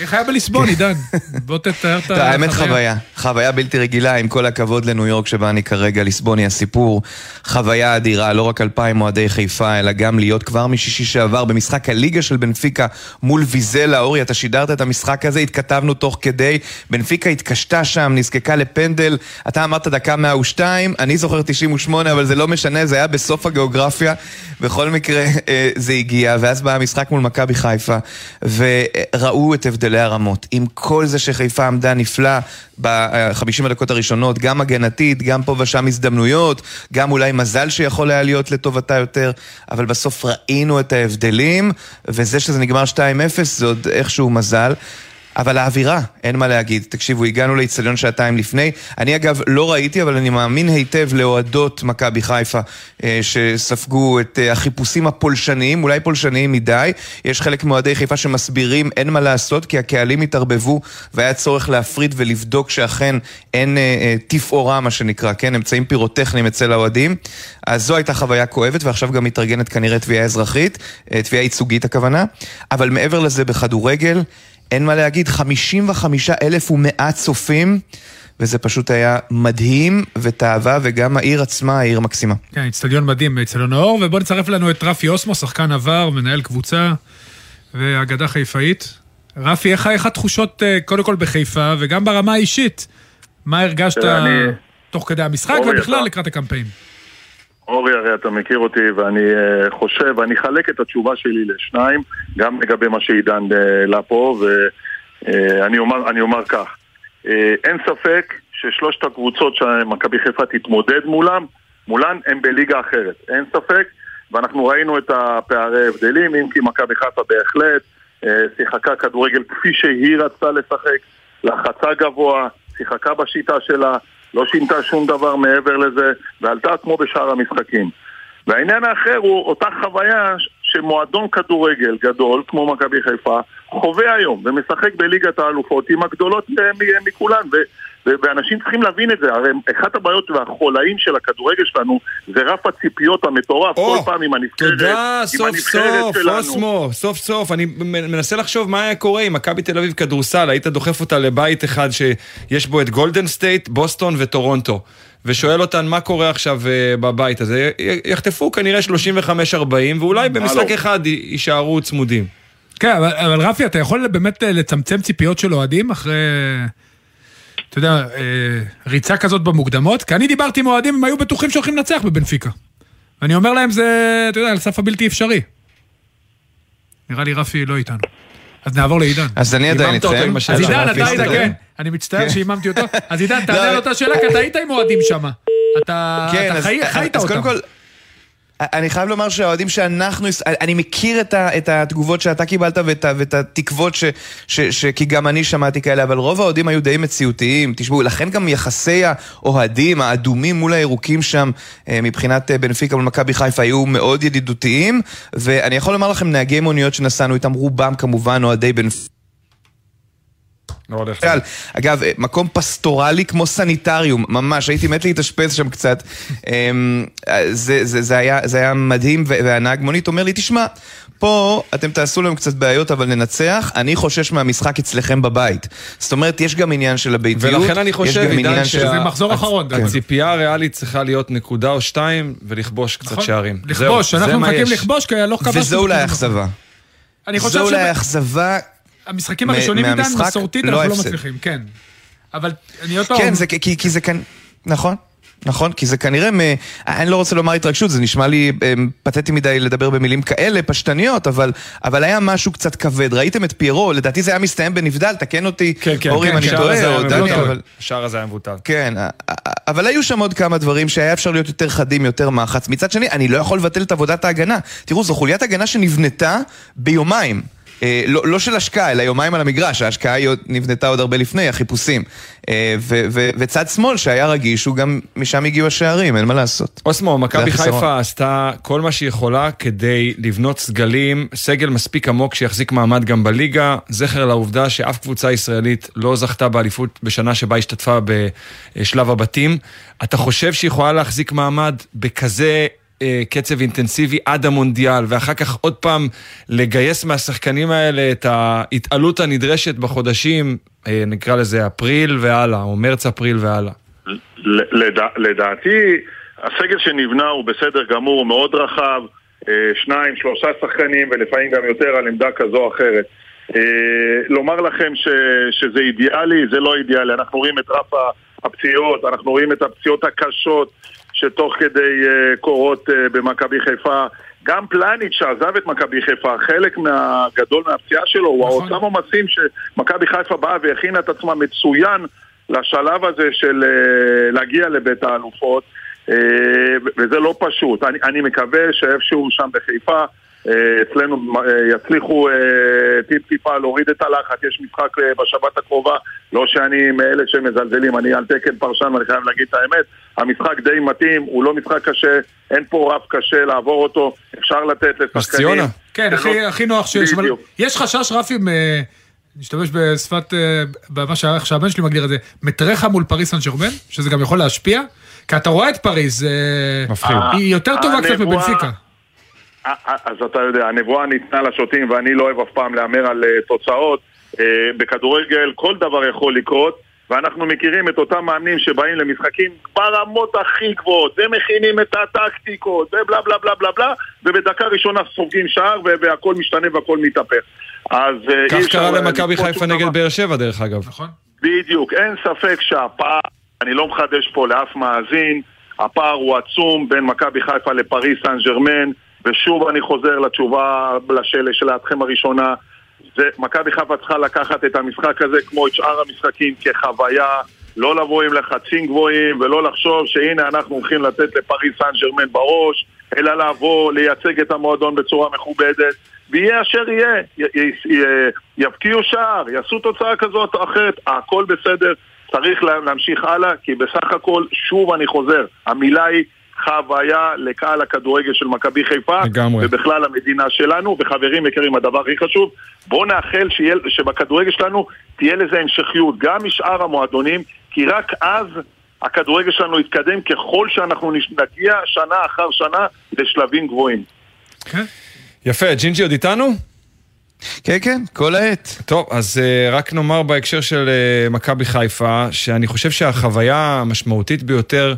איך היה בליסבון, עידן? בוא תתאר את טוב, האמת חוויה, חוויה בלתי רגילה, עם כל הכבוד לניו יורק שבה אני כרגע, ליסבון היא הסיפור. חוויה אדירה, לא רק אלפיים אוהדי חיפה, אלא גם להיות כבר משישי שעבר במשחק הליגה של בנפיקה מול ויזלה. אורי, אתה שידרת את המשחק הזה, התכתבנו תוך כדי. בנפיקה התקשתה שם, נזקקה לפנדל. אתה אמרת דקה 102, אני זוכר 98, אבל זה לא משנה, זה היה בסוף הגיאוגרפיה. בכל מקרה, אה, זה הגיע, ואז בא המשחק מול מכבי חיפה, וראו את הבדלי הרמות. עם כל זה שחיפה עמדה נפלא ב-50 הדקות הראשונות, גם הגנתית, גם פה ושם הזדמנויות, גם אולי מזל שיכול היה להיות לטובתה יותר, אבל בסוף ראינו את ההבדלים, וזה שזה נגמר 2-0 זה עוד איכשהו מזל. אבל האווירה, אין מה להגיד. תקשיבו, הגענו לאיצטדיון שעתיים לפני. אני אגב לא ראיתי, אבל אני מאמין היטב לאוהדות מכבי חיפה אה, שספגו את אה, החיפושים הפולשניים, אולי פולשניים מדי. יש חלק מאוהדי חיפה שמסבירים אין מה לעשות, כי הקהלים התערבבו והיה צורך להפריד ולבדוק שאכן אין אה, אה, תפאורה, מה שנקרא, כן? אמצעים פירוטכניים אצל האוהדים. אז זו הייתה חוויה כואבת, ועכשיו גם מתארגנת כנראה תביעה אזרחית, אה, תביעה ייצוגית הכוונה. אבל מעבר לזה, בכדורגל, אין מה להגיד, 55 אלף ומאה צופים. וזה פשוט היה מדהים ותאווה, וגם העיר עצמה, העיר מקסימה. כן, איצטדיון מדהים, איצטדיון האור, ובוא נצרף לנו את רפי אוסמו, שחקן עבר, מנהל קבוצה, ואגדה חיפאית. רפי, איך, איך התחושות אה, קודם כל בחיפה, וגם ברמה האישית? מה הרגשת אני- תוך כדי המשחק, ובכלל לקראת הקמפיין? אורי, הרי אתה מכיר אותי, ואני אה, חושב, אני אחלק את התשובה שלי לשניים, גם לגבי מה שעידן אה, העלה פה, ואני אומר, אני אומר כך, אה, אין ספק ששלושת הקבוצות שמכבי חיפה תתמודד מולם, מולן הם בליגה אחרת, אין ספק, ואנחנו ראינו את הפערי ההבדלים, אם כי מכבי חיפה בהחלט אה, שיחקה כדורגל כפי שהיא רצתה לשחק, לחצה גבוה, שיחקה בשיטה שלה, לא שינתה שום דבר מעבר לזה, ועלתה כמו בשאר המשחקים. והעניין האחר הוא אותה חוויה שמועדון כדורגל גדול, כמו מכבי חיפה, חווה היום, ומשחק בליגת האלופות עם הגדולות אה, מכולן, ו- ואנשים צריכים להבין את זה, הרי אחת הבעיות והחולאים של הכדורגל שלנו זה רף הציפיות המטורף, או, כל פעם עם הנבחרת, תודה, עם סוף הנבחרת סוף, שלנו. אוסמו, סוף סוף. אני מנסה לחשוב מה היה קורה אם מכבי תל אביב כדורסל, היית דוחף אותה לבית אחד שיש בו את גולדן סטייט, בוסטון וטורונטו. ושואל אותן מה קורה עכשיו אה, בבית הזה, יחטפו כנראה 35-40 ואולי במשחק לא? אחד יישארו צמודים. כן, אבל, אבל רפי, אתה יכול באמת אה, לצמצם ציפיות של אוהדים אחרי, אתה יודע, אה, ריצה כזאת במוקדמות? כי אני דיברתי עם אוהדים, הם היו בטוחים שהולכים לנצח בבנפיקה. ואני אומר להם, זה, אתה יודע, על סף הבלתי אפשרי. נראה לי רפי לא איתנו. אז נעבור לעידן. אז אני עדיין איתכם. השאלה אז עידן, אתה היית? כן. אני מצטער שהיממתי אותו. אז עידן, תענה לא, לאותה שאלה, כי אתה היית עם אוהדים שם. אתה כן, חי- אז אותם. אני חייב לומר שהאוהדים שאנחנו, אני מכיר את, ה, את התגובות שאתה קיבלת ואת, ואת התקוות, ש, ש, ש, כי גם אני שמעתי כאלה, אבל רוב האוהדים היו די מציאותיים. תשמעו, לכן גם יחסי האוהדים, האדומים מול הירוקים שם, אה, מבחינת אה, בנפיקה מול מכבי חיפה, היו מאוד ידידותיים, ואני יכול לומר לכם, נהגי מוניות שנסענו איתם, רובם כמובן אוהדי בנפיקה. לא אגב, אה, מקום פסטורלי כמו סניטריום, ממש, הייתי מת להתאשפז שם קצת. אמ, אה, זה, זה, זה, היה, זה היה מדהים, והנהג מונית אומר לי, תשמע, פה אתם תעשו להם קצת בעיות, אבל ננצח, אני חושש מהמשחק אצלכם בבית. זאת אומרת, יש גם עניין של הביתיות. ולכן אני יש חושב, גם עידן, עניין של- זה מחזור אחרון, דרך אגב. הציפייה הריאלית צריכה להיות נקודה או שתיים ולכבוש קצת נכון. שערים. לכבוש, זהו, זה אנחנו מחכים יש. לכבוש, כי לא כבשנו. וזו אולי בכלל. האכזבה. אני זו חושב אולי האכזבה שהמשחקים מ- הראשונים מהמשחק, מסורתית, לא אנחנו לא. מצליחים, כן. אבל אני עוד פעם... כן, זה, כי, כי זה כאן... נכון. נכון, כי זה כנראה, מ... אני לא רוצה לומר התרגשות, זה נשמע לי אמ, פתטי מדי לדבר במילים כאלה, פשטניות, אבל, אבל היה משהו קצת כבד. ראיתם את פיירו, לדעתי זה היה מסתיים בנבדל, תקן אותי, כן, כן, אורי, כן, אם אני השער טועה, או מבוטל. דני, אבל... השער הזה היה מבוטל. כן, אבל היו שם עוד כמה דברים שהיה אפשר להיות יותר חדים, יותר מחץ. מצד שני, אני לא יכול לבטל את עבודת ההגנה. תראו, זו חוליית הגנה שנבנתה ביומיים. אה, לא, לא של השקעה, אלא יומיים על המגרש, ההשקעה היא עוד, נבנתה עוד הרבה לפני, החיפושים. אה, ו, ו, וצד שמאל שהיה רגיש, הוא גם, משם הגיעו השערים, אין מה לעשות. אוסמו, מכבי. חיפה עשתה כל מה שהיא יכולה כדי לבנות סגלים, סגל מספיק עמוק שיחזיק מעמד גם בליגה, זכר לעובדה שאף קבוצה ישראלית לא זכתה באליפות בשנה שבה השתתפה בשלב הבתים. אתה חושב שהיא יכולה להחזיק מעמד בכזה קצב אינטנסיבי עד המונדיאל, ואחר כך עוד פעם לגייס מהשחקנים האלה את ההתעלות הנדרשת בחודשים, אה, נקרא לזה אפריל והלאה, או מרץ-אפריל והלאה. ל- לדע, לדעתי, הסגל שנבנה הוא בסדר גמור, הוא מאוד רחב, אה, שניים, שלושה שחקנים ולפעמים גם יותר על עמדה כזו או אחרת. אה, לומר לכם ש, שזה אידיאלי, זה לא אידיאלי. אנחנו רואים את רף הפציעות, אנחנו רואים את הפציעות הקשות שתוך כדי אה, קורות אה, במכבי חיפה. גם פלניץ' שעזב את מכבי חיפה, חלק מהגדול מהפציעה שלו הוא נכון. אותם עומסים שמכבי חיפה באה והכינה את עצמה מצוין לשלב הזה של אה, להגיע לבית האלופות, וזה לא פשוט. אני, אני מקווה שאיפשהו שם בחיפה, אצלנו אה, יצליחו אה, טיפ-טיפה להוריד את הלחץ, יש משחק אה, בשבת הקרובה, לא שאני מאלה שמזלזלים, אני על תקן פרשן ואני חייב להגיד את האמת, המשחק די מתאים, הוא לא משחק קשה, אין פה רף קשה לעבור אותו, אפשר לתת לשחקנים. כן, הכי, לא- הכי נוח שיש, אבל. יש חשש, רפי, מ... נשתמש בשפת, אה, במה שה- שהבן שלי מגדיר את זה, מטרחה מול פריס סן ג'רמן, שזה גם יכול להשפיע, כי אתה רואה את פריז, אה, מפחיד. היא יותר טובה קצת מבנפיקה. אה, אה, אז אתה יודע, הנבואה ניתנה לשוטים ואני לא אוהב אף פעם להמר על אה, תוצאות. בכדורגל כל דבר יכול לקרות, ואנחנו מכירים את אותם מאמנים שבאים למשחקים ברמות הכי גבוהות, ומכינים את הטקטיקות, ובלה בלה בלה בלה בלה, ובדקה ראשונה סופגים שער, והכל משתנה והכל מתהפך. אז כך אפשר קרה לה- למכבי חיפה. נגד באר שבע, דרך אגב. נכון? בדיוק, אין ספק שהפער, אני לא מחדש פה לאף מאזין, הפער הוא עצום בין מכבי חיפה לפריס סן ג'רמן, ושוב אני חוזר לתשובה לשאלה שלאתכם הראשונה, זה, מכבי חיפה צריכה לקחת את המשחק הזה כמו את שאר המשחקים כחוויה, לא לבוא עם לחצים גבוהים ולא לחשוב שהנה אנחנו הולכים לתת לפריס סן ג'רמן בראש, אלא לבוא, לייצג את המועדון בצורה מכובדת, ויהיה אשר יהיה, י- י- י- יבקיעו שער, יעשו תוצאה כזאת או אחרת, הכל בסדר, צריך לה- להמשיך הלאה, כי בסך הכל, שוב אני חוזר, המילה היא חוויה לקהל הכדורגל של מכבי חיפה, לגמרי. ובכלל המדינה שלנו, וחברים יקרים, הדבר הכי חשוב, בואו נאחל שיהיה, שבכדורגל שלנו תהיה לזה המשכיות, גם משאר המועדונים, כי רק אז הכדורגל שלנו יתקדם ככל שאנחנו נגיע שנה אחר שנה לשלבים גבוהים. כן. יפה, ג'ינג'י עוד איתנו? כן, כן, כל העת. טוב, אז uh, רק נאמר בהקשר של uh, מכבי חיפה, שאני חושב שהחוויה המשמעותית ביותר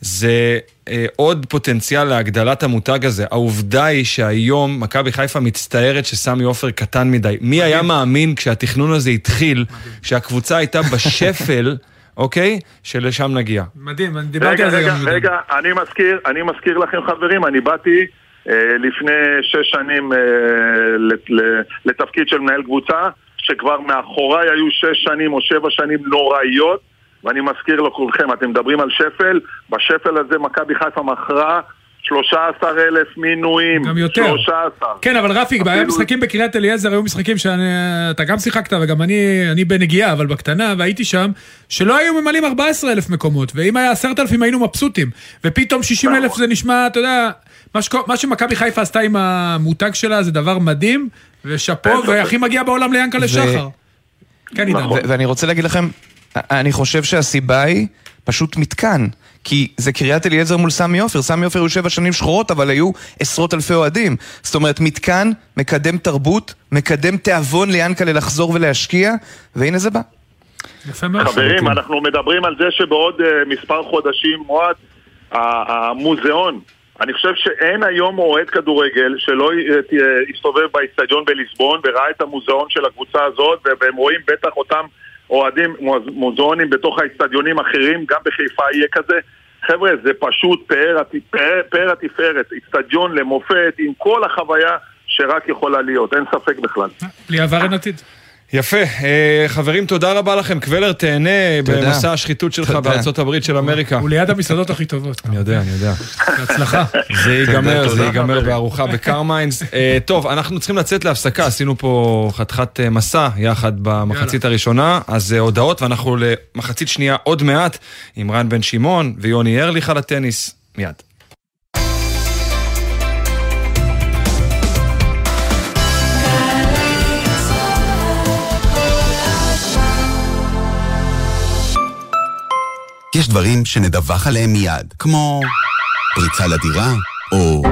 זה uh, עוד פוטנציאל להגדלת המותג הזה. העובדה היא שהיום מכבי חיפה מצטערת שסמי עופר קטן מדי. מי היה מאמין כשהתכנון הזה התחיל, שהקבוצה הייתה בשפל, אוקיי? שלשם נגיע. מדהים, אני דיברתי רגע, על זה רגע, גם. רגע, אני מזכיר, אני מזכיר לכם חברים, אני באתי אה, לפני שש שנים אה, לתפקיד של מנהל קבוצה, שכבר מאחוריי היו שש שנים או שבע שנים נוראיות, ואני מזכיר לכולכם, אתם מדברים על שפל, בשפל הזה מכבי חיפה מכרה 13,000 מינויים. גם יותר. 13. כן, אבל רפיק, אפילו- היה משחקים בקריית אליעזר, היו משחקים שאתה גם שיחקת וגם אני, אני בנגיעה, אבל בקטנה, והייתי שם, שלא היו ממלאים 14 אלף מקומות, ואם היה 10,000 היינו מבסוטים, ופתאום 60 אלף זה נשמע, אתה יודע, מה, שק... מה שמכבי חיפה עשתה עם המותג שלה זה דבר מדהים, ושאפו. והכי מגיע בעולם ליענקלה ו- שחר. כן, עידן. נכון. ו- ואני רוצה להגיד לכם, אני חושב שהסיבה היא פשוט מתקן. כי זה קריית אליעזר מול סמי עופר. סמי עופר היו שבע שנים שחורות, אבל היו עשרות אלפי אוהדים. זאת אומרת, מתקן, מקדם תרבות, מקדם תיאבון ליענקלה לחזור ולהשקיע, והנה זה בא. יפה מאוד. חברים, אנחנו מדברים על זה שבעוד אה, מספר חודשים, מועד, המוזיאון, אני חושב שאין היום אוהד כדורגל שלא י- תהיה- יסתובב באיצטדיון בליסבון וראה את המוזיאון של הקבוצה הזאת, והם רואים בטח אותם אוהדים, מוז- מוזיאונים בתוך האיצטדיונים אחרים, גם בחיפה יהיה כזה. חבר'ה, זה פשוט פאר הת- פאר- פאר התפארת, איצטדיון למופת עם כל החוויה שרק יכולה להיות, אין ספק בכלל. בלי עבר אין עתיד. יפה, אה, חברים, תודה רבה לכם. קוולר, תהנה. במסע השחיתות שלך. בארצות הברית של אמריקה. הוא ליד המסעדות הכי טובות. אני יודע, אני יודע. בהצלחה. זה ייגמר, זה ייגמר בארוחה ב Carmine's. אה, טוב, אנחנו צריכים לצאת להפסקה, עשינו פה חתיכת אה, מסע יחד במחצית הראשונה, אז הודעות, ואנחנו למחצית שנייה עוד מעט עם רן בן שמעון ויוני ארליך על הטניס. מיד. יש דברים שנדווח עליהם מיד, כמו פריצה לדירה, או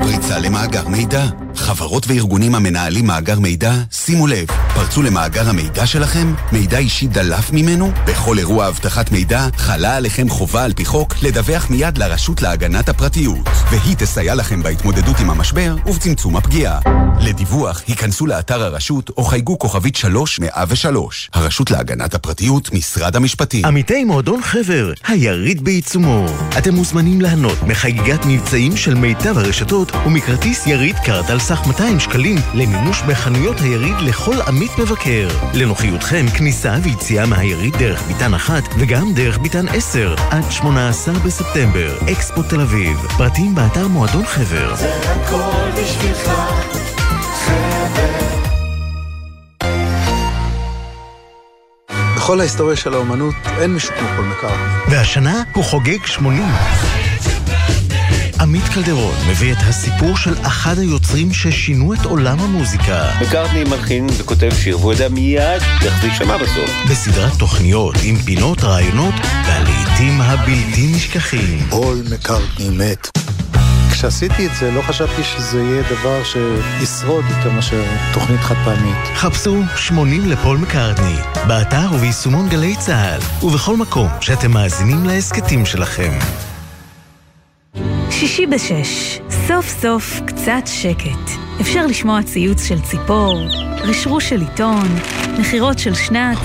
פריצה למאגר מידע. חברות וארגונים המנהלים מאגר מידע, שימו לב, פרצו למאגר המידע שלכם, מידע אישי דלף ממנו, בכל אירוע אבטחת מידע חלה עליכם חובה על פי חוק לדווח מיד לרשות להגנת הפרטיות, והיא תסייע לכם בהתמודדות עם המשבר ובצמצום הפגיעה. לדיווח, היכנסו לאתר הרשות או חייגו כוכבית 3103, הרשות להגנת הפרטיות, משרד המשפטים. עמיתי מועדון חבר, היריד בעיצומו. אתם מוזמנים ליהנות מחגיגת מבצעים של מיטב הרשתות ומכרטיס יריד card על סך 200 שקלים למימוש בחנויות היריד לכל עמית מבקר. לנוחיותכם, כניסה ויציאה מהיריד דרך ביתן אחת וגם דרך ביתן 10 עד 18 בספטמבר, אקספו תל אביב. פרטים באתר מועדון חבר. בכל ההיסטוריה של האומנות אין מישהו כמו פול מקארטני. והשנה הוא חוגג 80. עמית קלדרון מביא את הסיפור של אחד היוצרים ששינו את עולם המוזיקה. מקארטני מלחין וכותב שיר והוא יודע מיד איך זה יישמע בסוף. בסדרת תוכניות עם פינות, רעיונות והלעיתים הבלתי נשכחים. פול מקארטני מת. כשעשיתי את זה לא חשבתי שזה יהיה דבר שישרוד יותר מאשר תוכנית חד פעמית. חפשו 80 לפול מקארטני, באתר וביישומון גלי צה"ל, ובכל מקום שאתם מאזינים להסכתים שלכם. שישי בשש, סוף סוף קצת שקט. אפשר לשמוע ציוץ של ציפור, רשרוש של עיתון, נחירות של שנץ,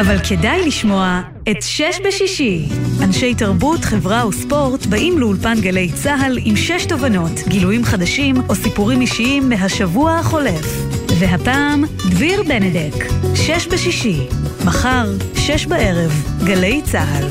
אבל כדאי לשמוע את שש בשישי. אנשי תרבות, חברה וספורט באים לאולפן גלי צה"ל עם שש תובנות, גילויים חדשים או סיפורים אישיים מהשבוע החולף. והפעם, דביר בנדק, שש בשישי. מחר, שש בערב, גלי צה"ל.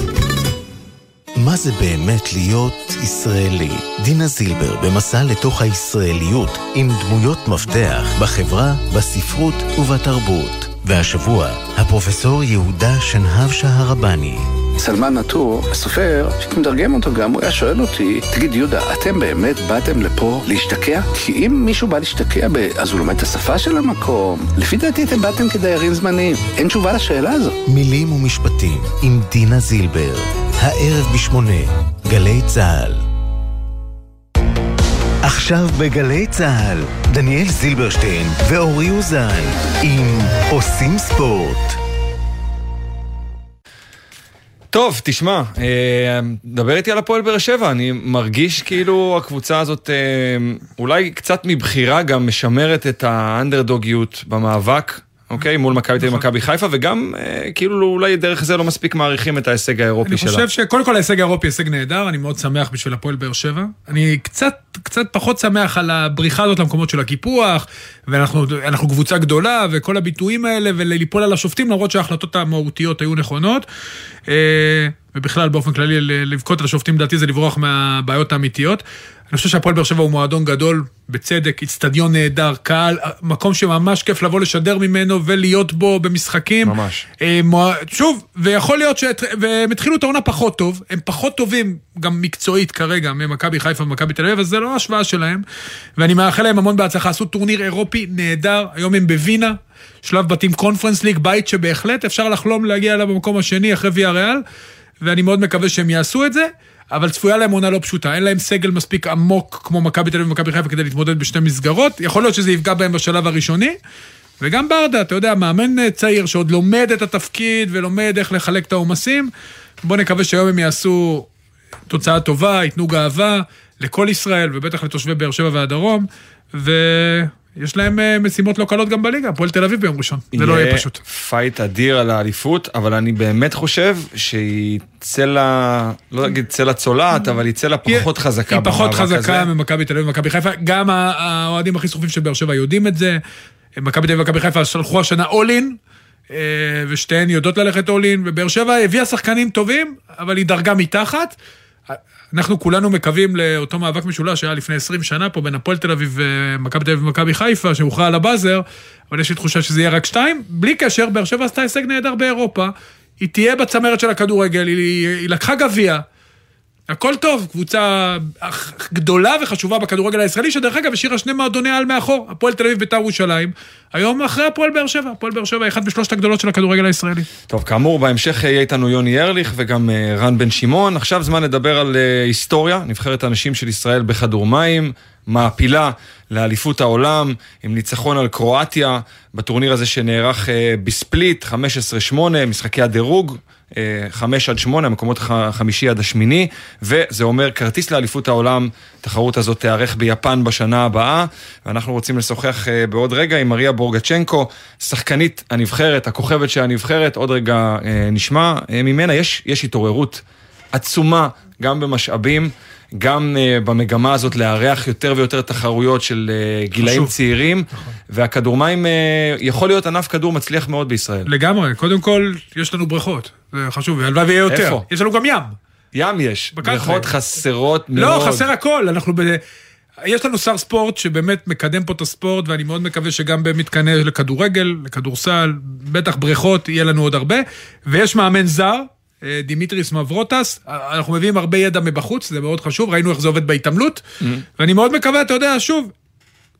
מה זה באמת להיות ישראלי? דינה זילבר במסע לתוך הישראליות עם דמויות מפתח בחברה, בספרות ובתרבות. והשבוע, הפרופסור יהודה שנהב שהרבני. סלמן נטור, הסופר, כשאתה מתרגם אותו גם, הוא היה שואל אותי, תגיד יהודה, אתם באמת באתם לפה להשתקע? כי אם מישהו בא להשתקע. אז הוא לומד את השפה של המקום. לפי דעתי אתם באתם כדיירים זמניים. אין תשובה לשאלה הזו. מילים ומשפטים עם דינה זילבר, הערב בשמונה, גלי צה"ל. עכשיו בגלי צה"ל, דניאל זילברשטיין ואורי אוזן עם עושים ספורט. טוב, תשמע, אה, דבר איתי על הפועל באר שבע, אני מרגיש כאילו הקבוצה הזאת אה, אולי קצת מבחירה גם משמרת את האנדרדוגיות במאבק. אוקיי, מול מכבי תל אביב ומכבי חיפה, וגם אה, כאילו אולי דרך זה לא מספיק מעריכים את ההישג האירופי שלה. אני חושב שקודם כל ההישג האירופי הישג נהדר, אני מאוד שמח בשביל הפועל באר שבע. אני קצת, קצת פחות שמח על הבריחה הזאת למקומות של הקיפוח, ואנחנו קבוצה גדולה, וכל הביטויים האלה, וליפול על השופטים, למרות שההחלטות המהותיות היו נכונות. אה, ובכלל, באופן כללי, לבכות על השופטים, לדעתי זה לברוח מהבעיות האמיתיות. אני חושב שהפועל באר שבע הוא מועדון גדול, בצדק, איצטדיון נהדר, קהל, מקום שממש כיף לבוא לשדר ממנו ולהיות בו במשחקים. ממש. אה, שוב, ויכול להיות שהם התחילו את העונה פחות טוב, הם פחות טובים גם מקצועית כרגע ממכבי חיפה ומכבי תל אביב, אז זה לא השוואה שלהם. ואני מאחל להם המון בהצלחה, עשו טורניר אירופי נהדר, היום הם בווינה, שלב בתים קונפרנס ליג, בית שבהחלט אפשר לחלום להגיע אליו במקום השני אחרי ויה ריאל, ואני מאוד מקווה שהם יעשו את זה. אבל צפויה להם עונה לא פשוטה, אין להם סגל מספיק עמוק כמו מכבי תל אביב ומכבי חיפה כדי להתמודד בשתי מסגרות, יכול להיות שזה יפגע בהם בשלב הראשוני, וגם ברדה, אתה יודע, מאמן צעיר שעוד לומד את התפקיד ולומד איך לחלק את העומסים, בוא נקווה שהיום הם יעשו תוצאה טובה, ייתנו גאווה לכל ישראל ובטח לתושבי באר שבע והדרום, ו... יש להם אה, משימות לא קלות גם בליגה, הפועל תל אביב ביום ראשון, זה לא יהיה פשוט. פייט אדיר על האליפות, אבל אני באמת חושב שהיא צלע, לא אגיד צלע צולעת, אבל היא צלע פחות חזקה היא פחות חזקה ממכבי תל אביב ומכבי חיפה, גם האוהדים הכי שרופים של באר שבע יודעים את זה. מכבי תל אביב ומכבי חיפה הלכו השנה all in, אה, ושתיהן יודעות ללכת all in, ובאר שבע הביאה שחקנים טובים, אבל היא דרגה מתחת. אנחנו כולנו מקווים לאותו מאבק משולש שהיה לפני 20 שנה פה בין הפועל תל אביב ומכבי תל אביב ומכבי חיפה, שהוכרע על הבאזר, אבל יש לי תחושה שזה יהיה רק שתיים. בלי קשר, באר שבע עשתה הישג נהדר באירופה, היא תהיה בצמרת של הכדורגל, היא, היא לקחה גביע. הכל טוב, קבוצה גדולה וחשובה בכדורגל הישראלי, שדרך אגב השאירה שני מועדוני על מאחור, הפועל תל אביב בית"ר ירושלים, היום אחרי הפועל באר שבע, הפועל באר שבע היא אחת משלושת הגדולות של הכדורגל הישראלי. טוב, כאמור, בהמשך יהיה איתנו יוני ארליך וגם אה, רן בן שמעון. עכשיו זמן לדבר על אה, היסטוריה, נבחרת הנשים של ישראל בכדור מים, מעפילה לאליפות העולם, עם ניצחון על קרואטיה, בטורניר הזה שנערך אה, בספליט, 15-8, משחקי הדירוג. חמש עד שמונה, המקומות החמישי עד השמיני, וזה אומר כרטיס לאליפות העולם, התחרות הזאת תיארך ביפן בשנה הבאה, ואנחנו רוצים לשוחח בעוד רגע עם מריה בורגצ'נקו, שחקנית הנבחרת, הכוכבת של הנבחרת, עוד רגע נשמע ממנה, יש, יש התעוררות עצומה גם במשאבים. גם uh, במגמה הזאת לארח יותר ויותר תחרויות של uh, גילאים חשוב. צעירים, נכון. והכדורמים uh, יכול להיות ענף כדור מצליח מאוד בישראל. לגמרי, קודם כל יש לנו בריכות, זה חשוב, והלוואי ויהיה יותר. איפה? יש לנו גם ים. ים יש, בריכות חסרות לא, מאוד. לא, חסר הכל, אנחנו ב... יש לנו שר ספורט שבאמת מקדם פה את הספורט, ואני מאוד מקווה שגם במתקני לכדורגל, לכדורסל, בטח בריכות, יהיה לנו עוד הרבה. ויש מאמן זר, אה, דימיטריס מברוטס, אנחנו מביאים הרבה ידע מבחוץ, זה מאוד חשוב, ראינו איך זה עובד בהתעמלות, mm-hmm. ואני מאוד מקווה, אתה יודע, שוב,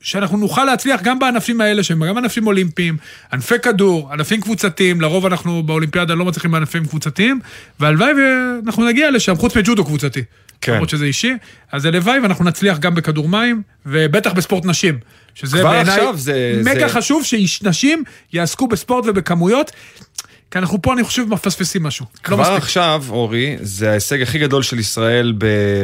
שאנחנו נוכל להצליח גם בענפים האלה, שהם גם ענפים אולימפיים, ענפי כדור, ענפים קבוצתיים, לרוב אנחנו באולימפיאדה לא מצליחים בענפים קבוצתיים, והלוואי ואנחנו נגיע לשם, חוץ מג'ודו קבוצתי. כן. למרות שזה אישי, אז הלוואי ואנחנו נצליח גם בכדור מים, ובטח בספורט נשים. שזה בעיניי מגה זה- חשוב שנשים יעסקו בספורט ובכמויות, כי אנחנו פה, אני חושב, מפספסים משהו. לא כבר מספיק. עכשיו, אורי, זה ההישג הכי גדול של ישראל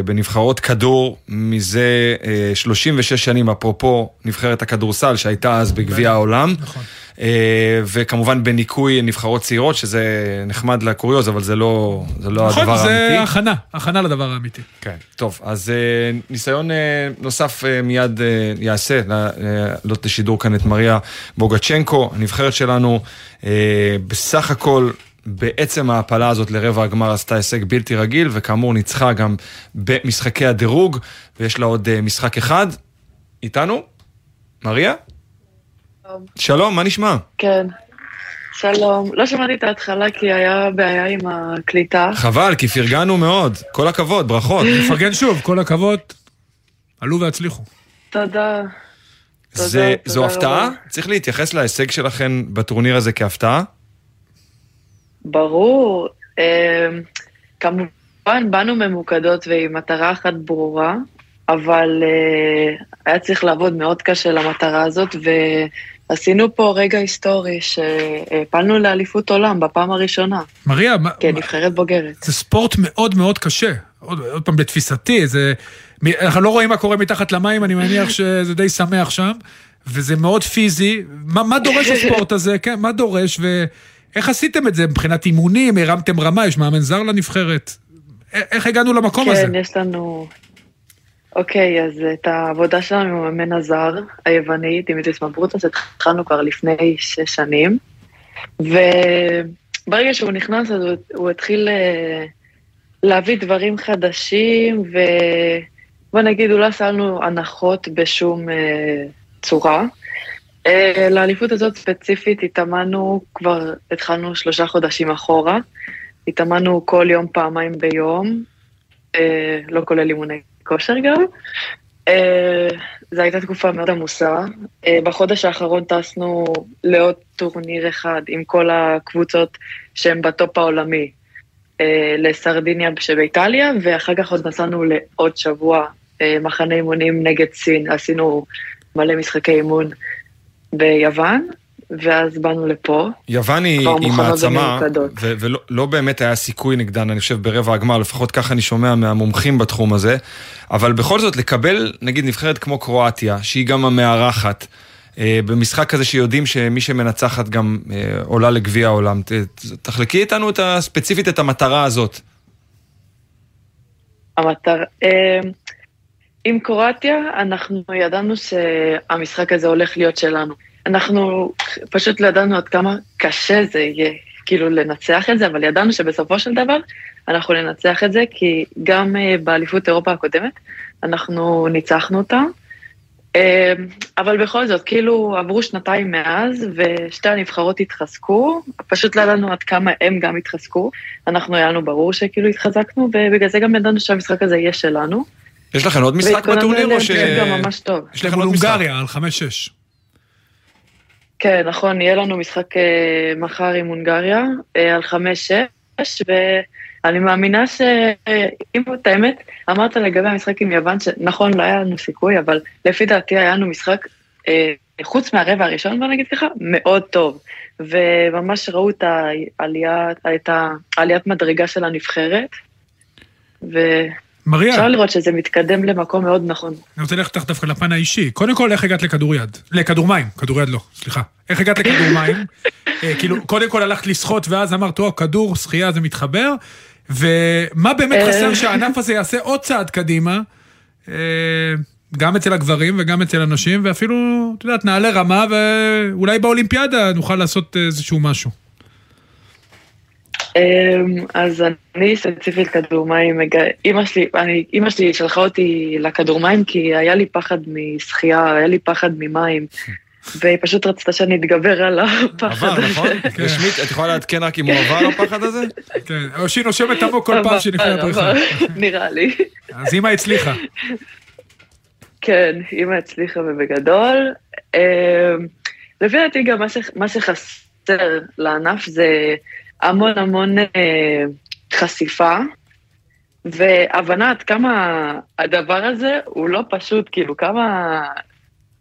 בנבחרות כדור מזה אה, 36 שנים, אפרופו נבחרת הכדורסל שהייתה אז בגביע העולם. נכון. אה, וכמובן בניקוי נבחרות צעירות, שזה נחמד לקוריוז, אבל זה לא, זה לא הדבר נכון, האמיתי. זה הכנה, הכנה לדבר האמיתי. כן, טוב, אז אה, ניסיון אה, נוסף מיד יעשה, לעלות לשידור כאן את מריה בוגצ'נקו, הנבחרת שלנו, בסך הכל, בעצם ההעפלה הזאת לרבע הגמר עשתה הישג בלתי רגיל, וכאמור ניצחה גם במשחקי הדירוג, ויש לה עוד משחק אחד. איתנו? מריה? שלום, מה נשמע? כן. שלום. לא שמעתי את ההתחלה כי היה בעיה עם הקליטה. חבל, כי פרגנו מאוד. כל הכבוד, ברכות. נפרגן שוב, כל הכבוד. עלו והצליחו. תודה. זה, תודה זו רבה. הפתעה? צריך להתייחס להישג שלכם בטורניר הזה כהפתעה? ברור. אמ, כמובן, באנו ממוקדות ועם מטרה אחת ברורה, אבל אה, היה צריך לעבוד מאוד קשה למטרה הזאת, ועשינו פה רגע היסטורי שהפלנו לאליפות עולם בפעם הראשונה. מריה, מה- כנבחרת בוגרת. זה ספורט מאוד מאוד קשה. עוד, עוד פעם, בתפיסתי, זה... אנחנו לא רואים מה קורה מתחת למים, אני מניח שזה די שמח שם, וזה מאוד פיזי. מה, מה דורש הספורט הזה? כן, מה דורש, ואיך עשיתם את זה מבחינת אימונים? הרמתם רמה, יש מאמן זר לנבחרת? איך הגענו למקום הזה? כן, יש לנו... אוקיי, אז את העבודה שלנו עם המאמן הזר, היווני, דימיטריס מברוטוס, התחלנו כבר לפני שש שנים, וברגע שהוא נכנס, אז הוא, הוא התחיל אה, להביא דברים חדשים, ובוא נגיד, הוא לא עשה לנו הנחות בשום אה, צורה. אה, לאליפות הזאת ספציפית התאמנו, כבר התחלנו שלושה חודשים אחורה, התאמנו כל יום, פעמיים ביום, לא כולל אימוני כושר גם. אה, זו הייתה תקופה מאוד עמוסה. אה, בחודש האחרון טסנו לעוד טורניר אחד עם כל הקבוצות שהן בטופ העולמי, אה, לסרדיניה שבאיטליה, ואחר כך עוד נסענו לעוד שבוע אה, מחנה אימונים נגד סין. עשינו מלא משחקי אימון ביוון, ואז באנו לפה. יוון היא, מעצמה. ו- ולא לא באמת היה סיכוי נגדן, אני חושב, ברבע הגמר, לפחות ככה אני שומע מהמומחים בתחום הזה, אבל בכל זאת, לקבל, נגיד, נבחרת כמו קרואטיה, שהיא גם המארחת, אה, במשחק כזה שיודעים שמי שמנצחת גם אה, עולה לגביע העולם. ת, תחלקי איתנו את ה, ספציפית את המטרה הזאת. המטר... אה, עם קרואטיה, אנחנו ידענו שהמשחק הזה הולך להיות שלנו. אנחנו פשוט לא ידענו עד כמה קשה זה יהיה, כאילו לנצח את זה, אבל ידענו שבסופו של דבר אנחנו ננצח את זה, כי גם אה, באליפות אירופה הקודמת אנחנו ניצחנו אותה. אה, אבל בכל זאת, כאילו עברו שנתיים מאז, ושתי הנבחרות התחזקו, פשוט לא ידענו עד כמה הם גם התחזקו. אנחנו היה לנו ברור שכאילו התחזקנו, ובגלל זה גם ידענו שהמשחק הזה יהיה שלנו. יש לכם עוד משחק בטורניר או ש... טוב. יש לכם עוד משחק? הונגריה על 5-6. כן, נכון, יהיה לנו משחק אה, מחר עם הונגריה אה, על חמש-שש, ואני מאמינה שאם את האמת, אמרת לגבי המשחק עם יוון, שנכון, לא היה לנו סיכוי, אבל לפי דעתי היה לנו משחק, אה, חוץ מהרבע הראשון, בוא נגיד ככה, מאוד טוב. וממש ראו את העלייה, את העליית מדרגה של הנבחרת, מריה. ואפשר לראות שזה מתקדם למקום מאוד נכון. אני רוצה ללכת איתך דווקא לפן האישי. קודם כל, איך הגעת לכדוריד? לכדור מים, כדור יד לא, סליחה. איך הגעת לכדור מים? אה, כאילו, קודם כל הלכת לשחות ואז אמרת, או, כדור, שחייה, זה מתחבר. ומה באמת אה. חסר שהענף הזה יעשה עוד צעד קדימה? אה, גם אצל הגברים וגם אצל הנשים, ואפילו, את יודעת, נעלה רמה, ואולי באולימפיאדה נוכל לעשות איזשהו משהו. אמ, אז אני ספציפית כדור מים, אימא שלי, אני, אימא שלי שלחה אותי לכדור מים כי היה לי פחד משחייה, היה לי פחד ממים, והיא פשוט רצתה שאני אתגבר על הפחד עבר, הזה. נכון? רשמית, את יכולה לעדכן רק אם הוא עבר הפחד הזה? כן, או שהיא נושמת עמוק כל פעם שהיא נכנסת עבר, לבריכה. עבר, נראה לי. אז אימא הצליחה. כן, אימא הצליחה ובגדול. אה, לפי דעתי גם מה שחסר לענף זה המון המון אה, חשיפה והבנה עד כמה הדבר הזה הוא לא פשוט, כאילו כמה,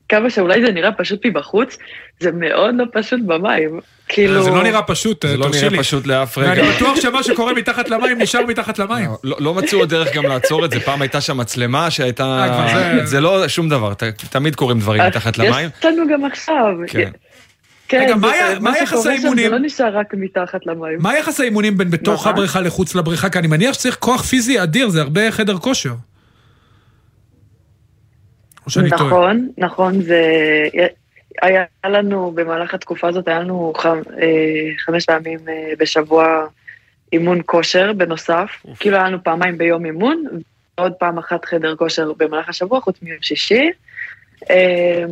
כמה שאולי זה נראה פשוט מבחוץ, זה מאוד לא פשוט במים. כאילו... זה לא נראה פשוט, זה לא תרשי נראה לי. פשוט לאף רגע. ואני בטוח שמה שקורה מתחת למים נשאר מתחת למים. לא, לא מצאו עוד דרך גם לעצור את זה, פעם הייתה שם מצלמה שהייתה... אה, זה- לא שום דבר, ת- תמיד קורים דברים אז מתחת למים. יש לנו גם עכשיו. כן. רגע, מה זה- מה יחס שקורה שם האימונים? זה לא נשאר רק מתחת למים. מה יחס האימונים בין בתוך מה? הבריכה לחוץ לבריכה? כי אני מניח שצריך כוח פיזי אדיר, זה הרבה חדר כושר. או שאני טועה. נכון, נכון, זה... היה לנו, במהלך התקופה הזאת, היה לנו ח... אה, חמש פעמים אה, בשבוע אימון כושר בנוסף. כאילו היה לנו פעמיים ביום אימון, ועוד פעם אחת חדר כושר במהלך השבוע, חוץ מיום שישי. אה,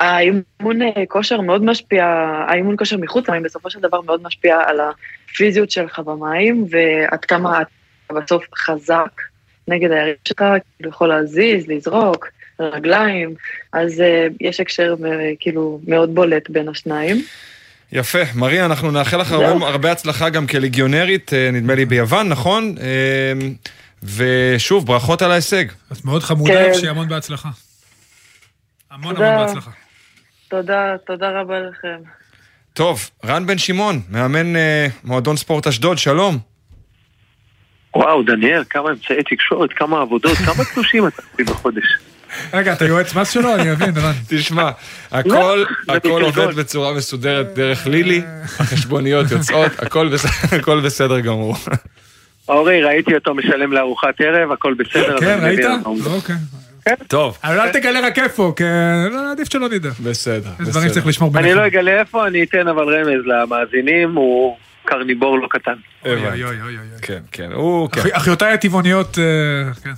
האימון אה, כושר מאוד משפיע, האימון כושר מחוץ למים בסופו של דבר מאוד משפיע על הפיזיות שלך במים, ועד כמה אתה בסוף חזק נגד היריב שלך, כאילו יכול להזיז, לזרוק, רגליים, אז uh, יש הקשר uh, כאילו מאוד בולט בין השניים. יפה, מריה, אנחנו נאחל לך. הרבה, הרבה הצלחה גם כליגיונרית, נדמה לי ביוון, נכון? ושוב, ברכות על ההישג. את מאוד חמודה, כן. שיהיה המון בהצלחה. המון. המון בהצלחה. תודה, תודה רבה לכם. טוב, רן בן שמעון, מאמן אה, מועדון ספורט אשדוד, שלום. וואו, דניאל, כמה אמצעי תקשורת, כמה עבודות, כמה תלושים אתה מביא בחודש. רגע, אתה יועץ מס שלו? אני מבין, רן. תשמע, הכל, לא, הכל. עובד בצורה מסודרת דרך לילי, החשבוניות יוצאות, הכל בס- הכל בסדר גמור. אורי, ראיתי אותו משלם לארוחת ערב, הכל בסדר. כן, ראית? מבין אוקיי. טוב. אבל אל תגלה רק איפה, כי לא, עדיף שלא נדע. בסדר, יש דברים שצריך לשמור אני. לא אגלה איפה, אני אתן אבל רמז למאזינים, הוא קרניבור לא קטן. אוי, אוי, אוי, אוי. כן, כן, הוא... כן. אחי- אחיותיי הטבעוניות, אה, כן.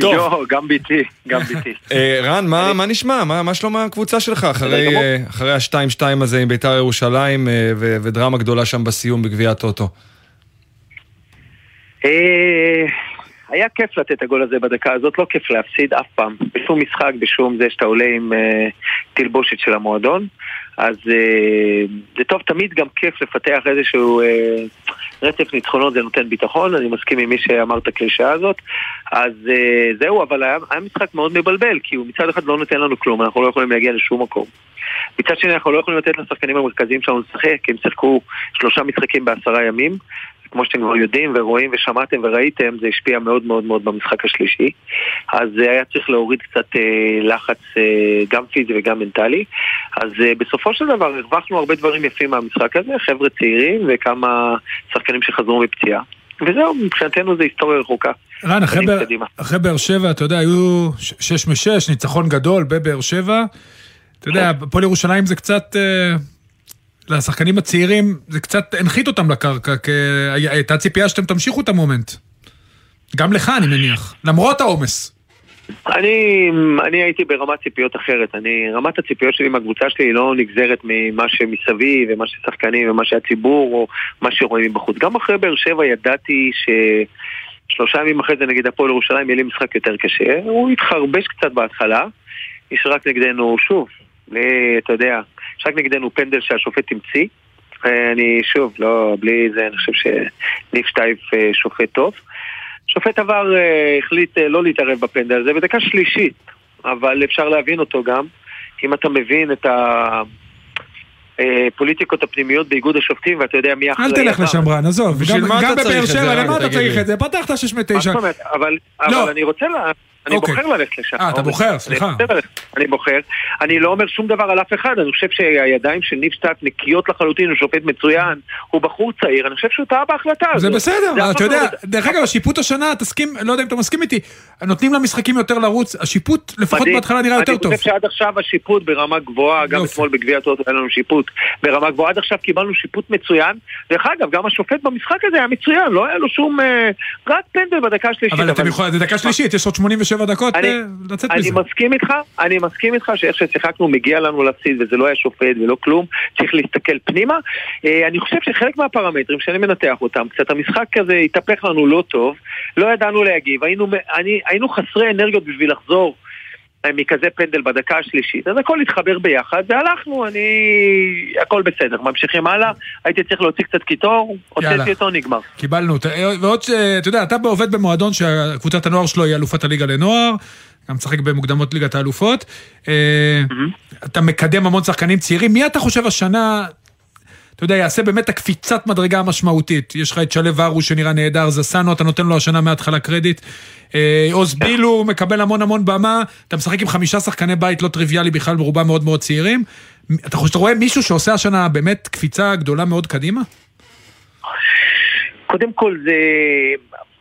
טוב. גם ביתי, גם ביתי. אה, רן, מה מה נשמע? מה מה שלום הקבוצה שלך אחרי אה, אחרי ה-2-2 הזה עם ביתר ירושלים אה, ודרמה גדולה שם בסיום בגביע הטוטו? היה כיף לתת את הגול הזה בדקה הזאת, לא כיף להפסיד אף פעם. בשום משחק, בשום זה שאתה עולה עם אה, תלבושת של המועדון. אז אה, זה טוב, תמיד גם כיף לפתח איזשהו אה, רצף ניצחונות, זה נותן ביטחון, אני מסכים עם מי שאמר את הקלישאה הזאת. אז אה, זהו, אבל היה, היה משחק מאוד מבלבל, כי הוא מצד אחד לא נותן לנו כלום, אנחנו לא יכולים להגיע לשום מקום. מצד שני, אנחנו לא יכולים לתת לשחקנים המרכזיים שלנו לשחק, כי הם שיחקו שלושה משחקים בעשרה ימים. כמו שאתם כבר יודעים ורואים ושמעתם וראיתם, זה השפיע מאוד מאוד מאוד במשחק השלישי. אז אה, היה צריך להוריד קצת אה, לחץ אה, גם פיזי וגם מנטלי. אז בסופו של דבר הרווחנו הרבה דברים יפים מהמשחק הזה, חבר'ה צעירים וכמה שחקנים שחזרו מפציעה. וזהו, מבחינתנו זה היסטוריה רחוקה. רן, אחרי באר- קדימה. אחרי באר שבע, אתה יודע, היו שש משש, ניצחון גדול בבאר שבע. אתה יודע, הפועל ירושלים זה קצת... לשחקנים הצעירים, זה קצת הנחית אותם לקרקע, כי הייתה ציפייה שאתם תמשיכו את המומנט. גם לך, אני מניח. למרות העומס. אני, אני הייתי ברמת ציפיות אחרת. אני, רמת הציפיות שלי מהקבוצה שלי היא לא נגזרת ממה שמסביב, ומה ששחקנים, ומה שהציבור, או מה שרואים מבחוץ. גם אחרי באר שבע ידעתי ששלושה ימים אחרי זה נגד הפועל ירושלים יהיה לי משחק יותר קשה. הוא התחרבש קצת בהתחלה. יש רק נגדנו, שוב, אתה יודע, יש רק נגדנו פנדל שהשופט המציא. אה, אני, שוב, לא, בלי זה, אני חושב שניף שטייף אה, שופט טוב. שופט עבר אה, החליט לא להתערב בפנדל הזה בדקה שלישית, אבל אפשר להבין אותו גם. אם אתה מבין את הפוליטיקות הפנימיות באיגוד השופטים ואתה יודע מי אחראי. אל תלך. לשם, רן, עזוב. גם- בבאר שבע? למה אתה צריך. את זה? פתחת שש מה מתשע. זאת אומרת? אבל, לא. אבל אני רוצה. אני אוקיי. בוחר ללכת לשם. אה, אתה עומר. בוחר, סליחה. אני בוחר. אני לא אומר שום דבר על אף אחד, אני חושב שהידיים של ניב שטאק נקיות לחלוטין, הוא שופט מצוין, הוא בחור צעיר, אני חושב שהוא טעה בהחלטה הזאת. זה בסדר, זה אתה יודע, לא- דרך אגב, השיפוט השנה, תסכים, לא יודע אם אתה מסכים איתי, נותנים למשחקים יותר לרוץ, השיפוט לפחות מדהים. בהתחלה נראה יותר טוב. אני חושב שעד עכשיו השיפוט ברמה גבוהה, גם. אתמול בגביע הטוטו היה לנו שיפוט ברמה גבוהה, עד עכשיו קיבלנו שיפוט מצוין. דרך אגב, גם השופט במשחק הזה היה מצוין, לא היה לו שום... אה, רק פנדל בדקה שלישית. אבל אתם יכולים, זה דקה שלישית, יש עוד 87 דקות אני- אה, לצאת אני מזה. מסכים איתך, אני מסכים איתך שאיך ששיחקנו מגיע לנו להפסיד וזה לא היה שופט ולא כלום, צריך להסתכל פנימה. אה, אני חושב שחלק מהפרמטרים שאני מנתח אותם, קצת המשחק הזה התהפך לנו לא טוב, לא ידענו להגיב, היינו, אני, היינו חסרי אנרגיות בשביל לחזור מכזה פנדל בדקה השלישית. אז הכל התחבר ביחד, והלכנו, אני... הכל בסדר, ממשיכים הלאה. הייתי צריך להוציא קצת קיטור. הוצאתי אותו, נגמר. קיבלנו. אותה. ועוד ש... אתה יודע, אתה עובד במועדון שקבוצת הנוער שלו היא אלופת הליגה לנוער, גם משחק במוקדמות ליגת האלופות. אה, אתה מקדם המון שחקנים צעירים. מי אתה חושב השנה, אתה יודע, יעשה באמת את הקפיצת מדרגה המשמעותית? יש לך את שלו ורו שנראה נהדר, זסנו, אתה נותן לו השנה מההתחלה קרדיט. אה, עוז בילו מקבל המון המון במה, אתה משחק עם חמישה שחקני בית לא טריוויאלי בכלל, ברובם מאוד מאוד צעירים. אתה חושב שאתה רואה מישהו שעושה השנה באמת קפיצה גדולה מאוד קדימה? קודם כל זה...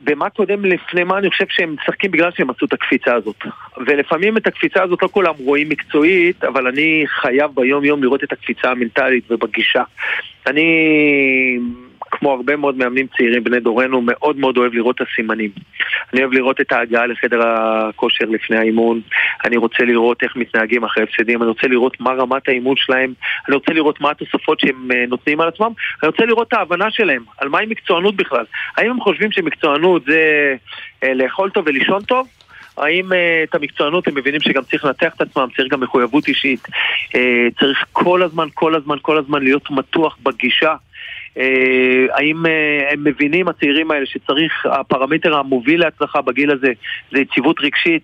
במה קודם לפני מה אני חושב שהם משחקים בגלל שהם עשו את הקפיצה הזאת. ולפעמים את הקפיצה הזאת לא כולם רואים מקצועית, אבל אני חייב ביום יום לראות את הקפיצה המנטלית ובגישה. אני, כמו הרבה מאוד מאמנים צעירים בני דורנו, מאוד מאוד אוהב לראות את הסימנים. אני אוהב לראות את ההגעה לחדר הכושר לפני האימון, אני רוצה לראות איך מתנהגים אחרי הפסדים, אני רוצה לראות מה רמת האימון שלהם, אני רוצה לראות מה התוספות שהם אה, נותנים על עצמם, אני רוצה לראות את ההבנה שלהם, על מהי מקצוענות בכלל. האם הם חושבים שמקצוענות זה אה, לאכול טוב ולישון טוב? האם uh, את המקצוענות הם מבינים שגם צריך לנתח את עצמם, צריך גם מחויבות אישית, uh, צריך כל הזמן, כל הזמן, כל הזמן להיות מתוח בגישה. Uh, האם uh, הם מבינים, הצעירים האלה, שצריך, הפרמטר המוביל להצלחה בגיל הזה זה יציבות רגשית,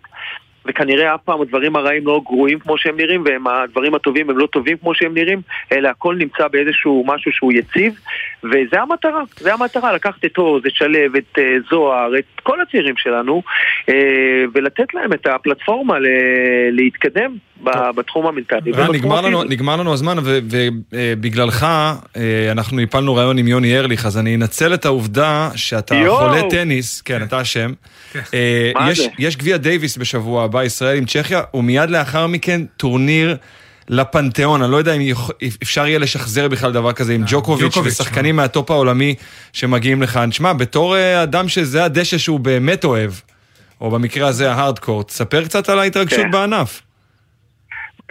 וכנראה אף פעם הדברים הרעים לא גרועים כמו שהם נראים, והדברים הטובים הם לא טובים כמו שהם נראים, אלא הכל נמצא באיזשהו משהו שהוא יציב, וזה המטרה, זה המטרה, לקחת את עוז, את שלו, את אה, זוהר, את כל הצעירים שלנו, אה, ולתת להם את הפלטפורמה להתקדם בתחום המנטלי. נגמר לנו, הפיזי. נגמר לנו הזמן, ובגללך אנחנו הפלנו רעיון עם יוני ארליך, אז אני אנצל את העובדה שאתה. חולה טניס, כן, אתה אשם. אה, מה יש- גביע דייוויס בשבוע הבא, ישראל עם צ'כיה, ומיד לאחר מכן טורניר. לפנתיאון, אני לא יודע אם אפשר יהיה לשחזר בכלל דבר כזה עם ג'וקוביץ' ושחקנים מהטופ העולמי שמגיעים לכאן. שמע, בתור אה, אדם שזה הדשא שהוא באמת אוהב, או במקרה הזה ה hard court, תספר קצת על ההתרגשות כן. בענף.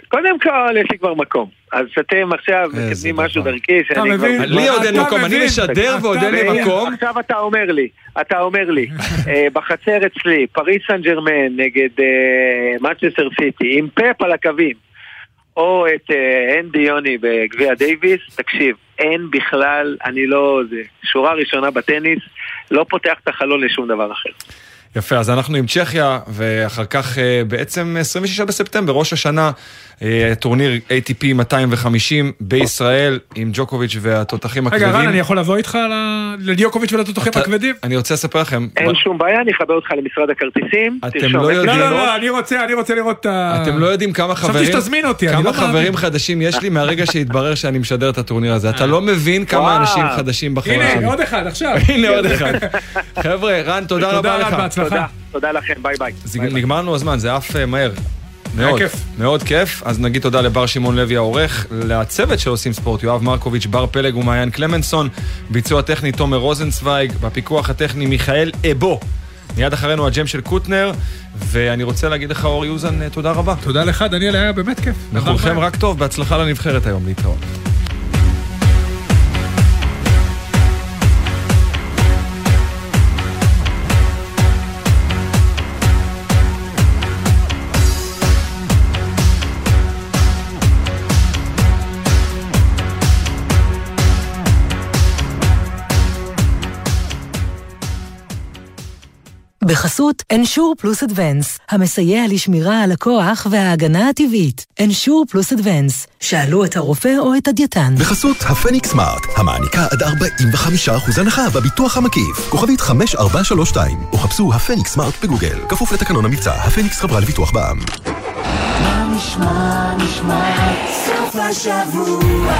קודם כל, יש לי כבר מקום. אז אתם עכשיו מקדמים משהו דרכי שאני כבר... לי עוד אין מקום, אני משדר ועוד אין לי מקום. עכשיו אתה אומר לי, אתה אומר לי, אה, בחצר אצלי, פריס סן ג'רמן נגד מנצ'סטר סיטי, עם פפ על הקווים, או את אה, אנדי ויוני בגביע דייוויס, תקשיב, אין בכלל, אני לא... זה שורה ראשונה בטניס, לא פותח את החלון לשום דבר אחר. יפה, אז אנחנו עם צ'כיה, ואחר כך אה, בעצם 26 בספטמבר, ראש השנה, אה, טורניר ATP 250 בישראל, עם ג'וקוביץ' והתותחים הכבדים. רגע, רן, אני יכול לבוא איתך לג'וקוביץ' ולתותחים הכבדים? אני רוצה לספר לכם, אין שום בעיה, אני אחבר אותך למשרד הכרטיסים. אתם לא יודעים- לא. לא, לא, אני רוצה, אני רוצה לראות את ה... אתם לא יודעים כמה חשבתי חברים, שתזמין אותי, אני כמה לא מאמין. חברים חדשים יש לי מהרגע שהתברר שאני משדר את הטורניר הזה. אתה לא מבין כמה. אנשים חדשים בחברה שלי. הנה, עוד אחד, עכשיו. הנה עוד אחד. חבר'ה, רן, תודה רבה לך. בהצלחה. תודה, תודה לכם, ביי ביי. נגמר לנו הזמן, זה עף אה, מהר. מאוד, כיף. מאוד כיף. אז נגיד תודה לבר שמעון לוי העורך, לצוות של עושים ספורט, יואב מרקוביץ', בר פלג ומעיין קלמנסון, ביצוע טכני תומר רוזנצוויג, בפיקוח הטכני מיכאל אבו. מיד אחרינו הג'ם של קוטנר, ואני רוצה להגיד לך אורי אוזן, אה, תודה רבה. תודה לך, דניאל, היה באמת כיף. לכולכם רק טוב, בהצלחה לנבחרת היום, להתראות. בחסות אנשור פלוס אדוונס, המסייע לשמירה על הכוח וההגנה הטבעית. אנשור פלוס אדוונס, שאלו את הרופא או את הדייתן. בחסות הפניקס סמארט, המעניקה עד 45% הנחה בביטוח המקיף. כוכבית 5432, או חפשו הפניקס סמארט בגוגל. כפוף לתקנון המבצע, הפניקס חברה לביטוח בע"מ. מה נשמע, נשמע, סוף השבוע,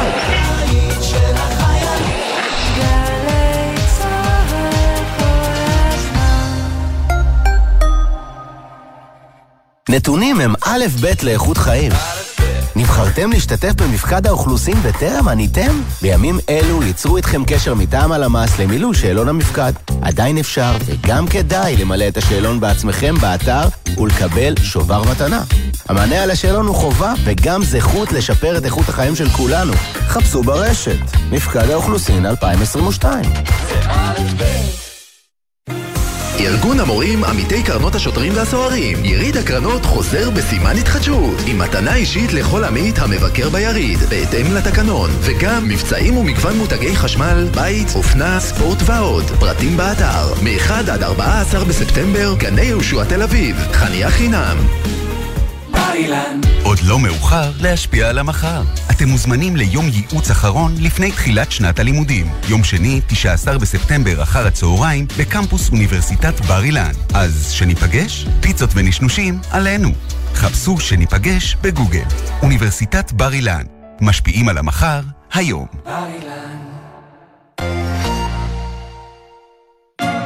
נתונים הם א' ב' לאיכות חיים. נבחרתם להשתתף במפקד האוכלוסין וטרם עניתם? בימים אלו ייצרו איתכם קשר מטעם הלמ"ס למילוי שאלון המפקד. עדיין אפשר וגם כדאי למלא את השאלון בעצמכם באתר ולקבל שובר מתנה. המענה על השאלון הוא חובה וגם זכות לשפר את איכות החיים של כולנו. חפשו ברשת, מפקד האוכלוסין 2022. ארגון המורים עמיתי קרנות השוטרים והסוהרים. יריד הקרנות חוזר בסימן התחדשות, עם מתנה אישית לכל עמית המבקר ביריד, בהתאם לתקנון, וגם מבצעים ומגוון מותגי חשמל, בית, אופנה, ספורט ועוד. פרטים באתר, מ-1 עד 14 בספטמבר, גני יהושע תל אביב, חניה חינם. עוד לא מאוחר להשפיע על המחר. אתם מוזמנים ליום ייעוץ אחרון לפני תחילת שנת הלימודים. יום שני, 19 בספטמבר אחר הצהריים, בקמפוס אוניברסיטת בר אילן. אז שניפגש? פיצות ונשנושים עלינו. חפשו שניפגש בגוגל. אוניברסיטת בר אילן. משפיעים על המחר, היום.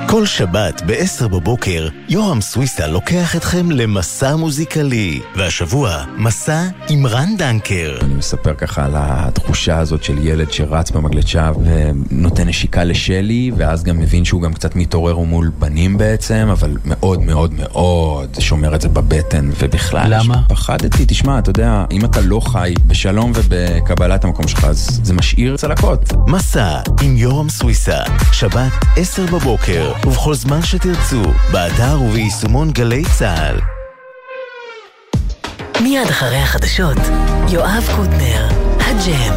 כל שבת ב-10 בבוקר, יורם סוויסה לוקח אתכם למסע מוזיקלי. והשבוע, מסע עם רן דנקר. אני מספר ככה על התחושה הזאת של ילד שרץ במגלצ'ה ונותן נשיקה לשלי, ואז גם מבין שהוא גם קצת מתעורר מול בנים בעצם, אבל מאוד מאוד מאוד שומר את זה בבטן, ובכלל... למה? פחדתי, תשמע, אתה יודע, אם אתה לא חי בשלום ובקבלת המקום שלך, אז זה משאיר צלקות. מסע עם יורם סוויסה, שבת 10 בבוקר, ובכל זמן שתרצו, באתר וביישומון גלי צה"ל. מיד אחרי החדשות, יואב קוטנר, הג'ם.